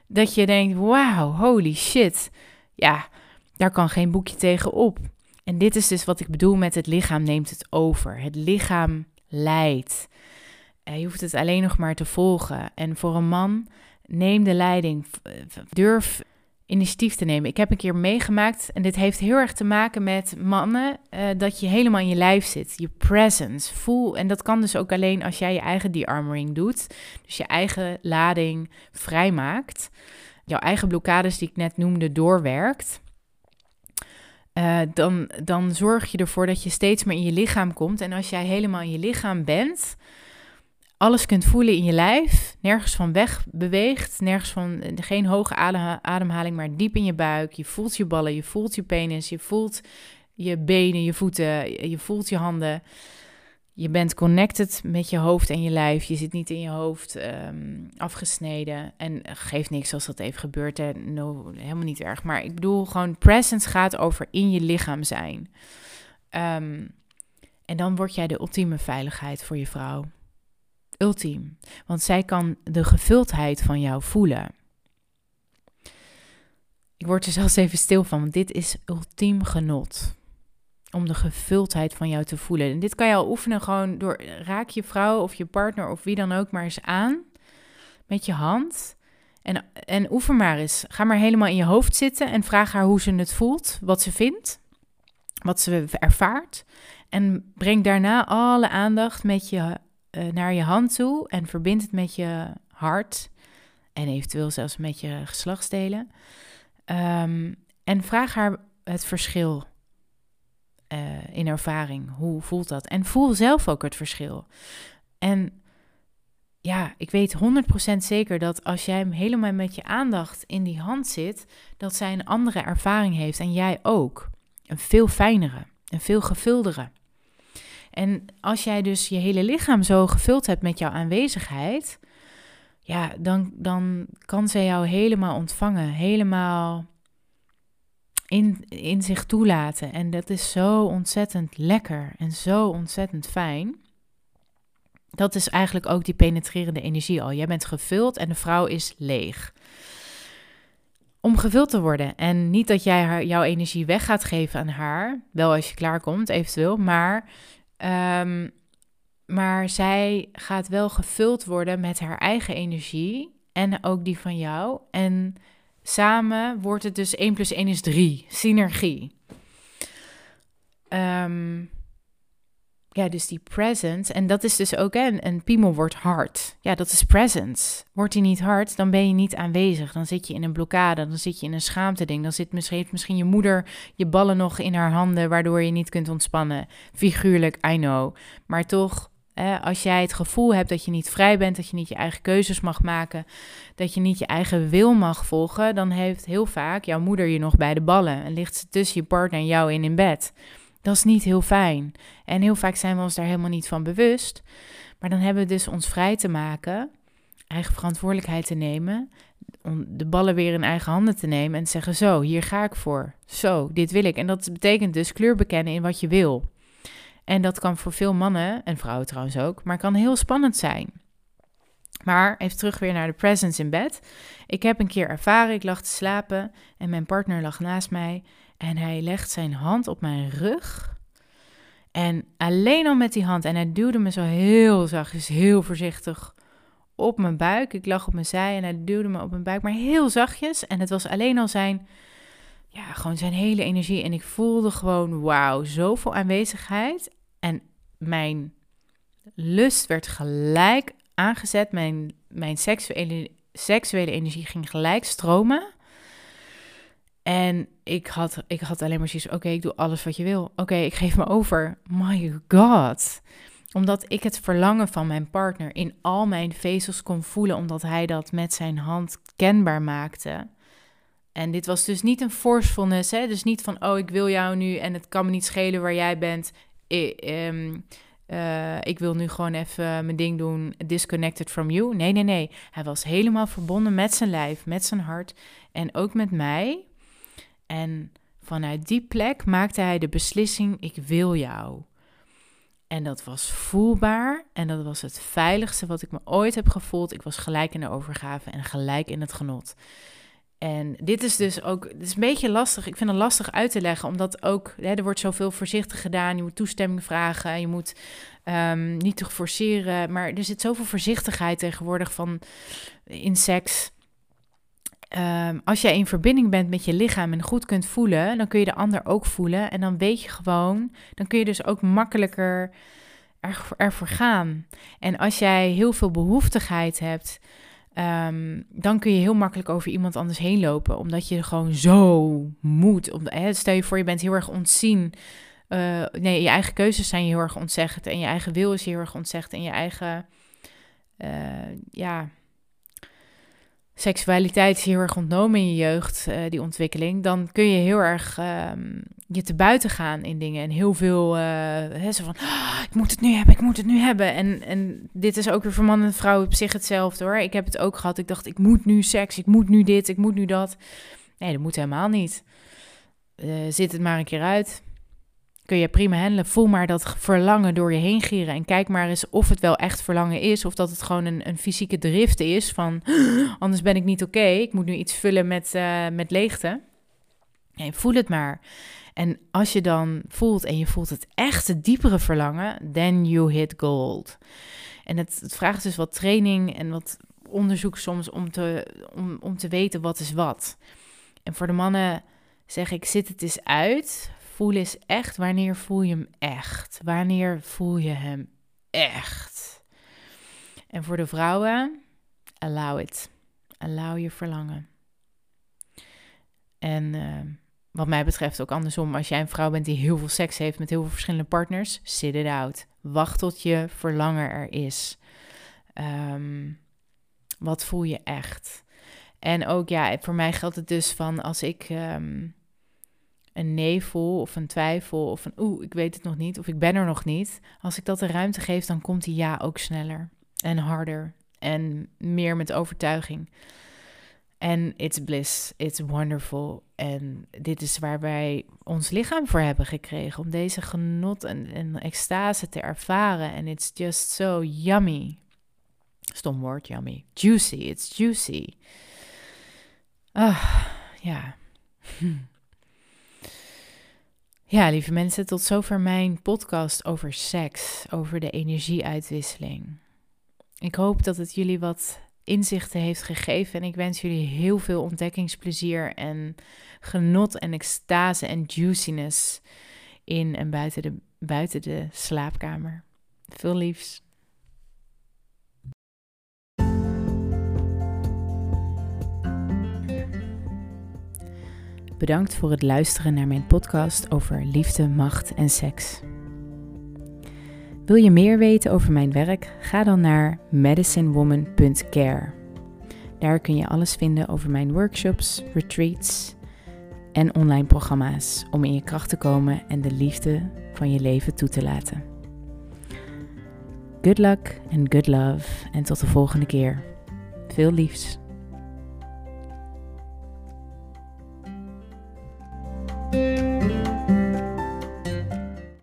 dat je denkt: wauw, holy shit. Ja, daar kan geen boekje tegen op. En dit is dus wat ik bedoel met het lichaam neemt het over. Het lichaam leidt. Je hoeft het alleen nog maar te volgen. En voor een man, neem de leiding. Durf initiatief te nemen. Ik heb een keer meegemaakt, en dit heeft heel erg te maken met mannen, uh, dat je helemaal in je lijf zit. Je presence. Voel, en dat kan dus ook alleen als jij je eigen de-armoring doet. Dus je eigen lading vrijmaakt. Jouw eigen blokkades die ik net noemde doorwerkt. Dan, dan zorg je ervoor dat je steeds meer in je lichaam komt. En als jij helemaal in je lichaam bent, alles kunt voelen in je lijf, nergens van weg beweegt, nergens van, geen hoge ademhaling, maar diep in je buik. Je voelt je ballen, je voelt je penis, je voelt je benen, je voeten, je voelt je handen. je bent connected met je hoofd en je lijf. Je zit niet in je hoofd ehm, afgesneden. En geeft niks als dat even gebeurt. Helemaal niet erg. Maar ik bedoel, gewoon presence gaat over in je lichaam zijn. Ehm, en dan word jij de ultieme veiligheid voor je vrouw. Ultiem. Want zij kan de gevuldheid van jou voelen. Ik word er zelfs even stil van, want dit is ultiem genot om de gevuldheid van jou te voelen. En dit kan je al oefenen gewoon door raak je vrouw of je partner of wie dan ook maar eens aan met je hand. En, en oefen maar eens. Ga maar helemaal in je hoofd zitten en vraag haar hoe ze het voelt, wat ze vindt, wat ze ervaart. En breng daarna alle aandacht met je, naar je hand toe en verbind het met je hart en eventueel zelfs met je geslachtsdelen. Um, en vraag haar het verschil uh, in ervaring. Hoe voelt dat? En voel zelf ook het verschil. En ja, ik weet 100% zeker dat als jij hem helemaal met je aandacht in die hand zit, dat zij een andere ervaring heeft en jij ook. Een veel fijnere, een veel gevuldere. En als jij dus je hele lichaam zo gevuld hebt met jouw aanwezigheid, ja, dan, dan kan zij jou helemaal ontvangen, helemaal in, in zich toelaten. En dat is zo ontzettend lekker en zo ontzettend fijn. Dat is eigenlijk ook die penetrerende energie al. Jij bent gevuld en de vrouw is leeg. Om gevuld te worden. En niet dat jij haar, jouw energie weg gaat geven aan haar. Wel als je klaarkomt, eventueel. Maar, um, maar zij gaat wel gevuld worden met haar eigen energie. En ook die van jou. En Samen wordt het dus 1 plus 1 is 3. Synergie. Ehm, ja, dus die presence. En dat is dus ook, een, een piemel wordt hard. Ja, dat is presence. Wordt die niet hard, dan ben je niet aanwezig. Dan zit je in een blokkade, dan zit je in een schaamte-ding. Dan zit misschien, misschien je moeder je ballen nog in haar handen, waardoor je niet kunt ontspannen. Figuurlijk, I know. Maar toch als jij het gevoel hebt dat je niet vrij bent, dat je niet je eigen keuzes mag maken, dat je niet je eigen wil mag volgen, dan heeft heel vaak jouw moeder je nog bij de ballen en ligt ze tussen je partner en jou in in bed. Dat is niet heel fijn. En heel vaak zijn we ons daar helemaal niet van bewust. Maar dan hebben we dus ons vrij te maken, eigen verantwoordelijkheid te nemen, om de ballen weer in eigen handen te nemen en te zeggen: Zo, hier ga ik voor. Zo, dit wil ik. En dat betekent dus kleur bekennen in wat je wil. En dat kan voor veel mannen, en vrouwen trouwens ook, maar kan heel spannend zijn. Maar even terug weer naar de presence in bed. Ik heb een keer ervaren, ik lag te slapen en mijn partner lag naast mij en hij legt zijn hand op mijn rug. En alleen al met die hand, en hij duwde me zo heel zachtjes, heel voorzichtig op mijn buik. Ik lag op mijn zij en hij duwde me op mijn buik, maar heel zachtjes. En het was alleen al zijn ja, gewoon zijn hele energie. En ik voelde gewoon, wauw, zoveel aanwezigheid. En mijn lust werd gelijk aangezet. Mijn, mijn seksuele, seksuele energie ging gelijk stromen. En ik had, ik had alleen maar zoiets oké, ik doe alles wat je wil. Oké, ik geef me over. My god. Omdat ik het verlangen van mijn partner in al mijn vezels kon voelen, omdat hij dat met zijn hand kenbaar maakte. En dit was dus niet een forcefulness, hè? dus niet van, oh, ik wil jou nu en het kan me niet schelen waar jij bent. Ehm, uh, ik wil nu gewoon even mijn ding doen, disconnected from you. Nee, nee, nee. Hij was helemaal verbonden met zijn lijf, met zijn hart en ook met mij. En vanuit die plek maakte hij de beslissing, ik wil jou. En dat was voelbaar en dat was het veiligste wat ik me ooit heb gevoeld. Ik was gelijk in de overgave en gelijk in het genot. En dit is dus ook, het is een beetje lastig. Ik vind het lastig uit te leggen, omdat ook, hè, er wordt zoveel voorzichtig gedaan. Je moet toestemming vragen, je moet um, niet te forceren. Maar er zit zoveel voorzichtigheid tegenwoordig van in seks. Um, als jij in verbinding bent met je lichaam en goed kunt voelen, dan kun je de ander ook voelen. En dan weet je gewoon, dan kun je dus ook makkelijker ervoor gaan. En als jij heel veel behoeftigheid hebt, Um, dan kun je heel makkelijk over iemand anders heen lopen, omdat je gewoon zo moet. Stel je voor, je bent heel erg ontzien. Uh, nee, je eigen keuzes zijn heel erg ontzegd en je eigen wil is heel erg ontzegd en je eigen, uh, ja, seksualiteit is heel erg ontnomen in je jeugd, uh, die ontwikkeling, dan kun je heel erg um, je te buiten gaan in dingen. En heel veel, uh, hè, zo van, oh, ik moet het nu hebben, ik moet het nu hebben. En, en dit is ook weer voor man en vrouw op zich hetzelfde hoor. Ik heb het ook gehad, ik dacht, ik moet nu seks, ik moet nu dit, ik moet nu dat. Nee, dat moet helemaal niet. Uh, zit het maar een keer uit kun je prima handelen. Voel maar dat verlangen door je heen gieren. En kijk maar eens of het wel echt verlangen is. Of dat het gewoon een, een fysieke drift is. Van [GASPS] anders ben ik niet oké. Ik moet nu iets vullen met, uh, met leegte. Voel het maar. En als je dan voelt en je voelt het echte diepere verlangen, then you hit gold. En het, het vraagt dus wat training en wat onderzoek soms om te, om, om te weten wat is wat. En voor de mannen zeg ik, zit het eens uit voel is echt wanneer voel je hem echt? Wanneer voel je hem echt? En voor de vrouwen, allow it. Allow je verlangen. En uh, wat mij betreft ook andersom, als jij een vrouw bent die heel veel seks heeft met heel veel verschillende partners, sit it out. Wacht tot je verlangen er is. Um, wat voel je echt? En ook ja, voor mij geldt het dus van als ik um, een nee voel of een twijfel of een oeh, ik weet het nog niet of ik ben er nog niet. Als ik dat de ruimte geef, dan komt die ja ook sneller en harder en meer met overtuiging. En it's bliss, it's wonderful. En dit is waar wij ons lichaam voor hebben gekregen. Om deze genot en, en extase te ervaren. En it's just so yummy. Stom woord, yummy. Juicy, it's juicy. Ah, ja. Ja, lieve mensen, tot zover mijn podcast over seks, over de energieuitwisseling. Ik hoop dat het jullie wat inzichten heeft gegeven en ik wens jullie heel veel ontdekkingsplezier en genot en extase en juiciness in en buiten de, buiten de slaapkamer. Veel liefs. Bedankt voor het luisteren naar mijn podcast over liefde, macht en seks. Wil je meer weten over mijn werk? Ga dan naar medicinewoman.care. Daar kun je alles vinden over mijn workshops, retreats en online programma's om in je kracht te komen en de liefde van je leven toe te laten. Good luck and good love en tot de volgende keer. Veel liefs. Thank you.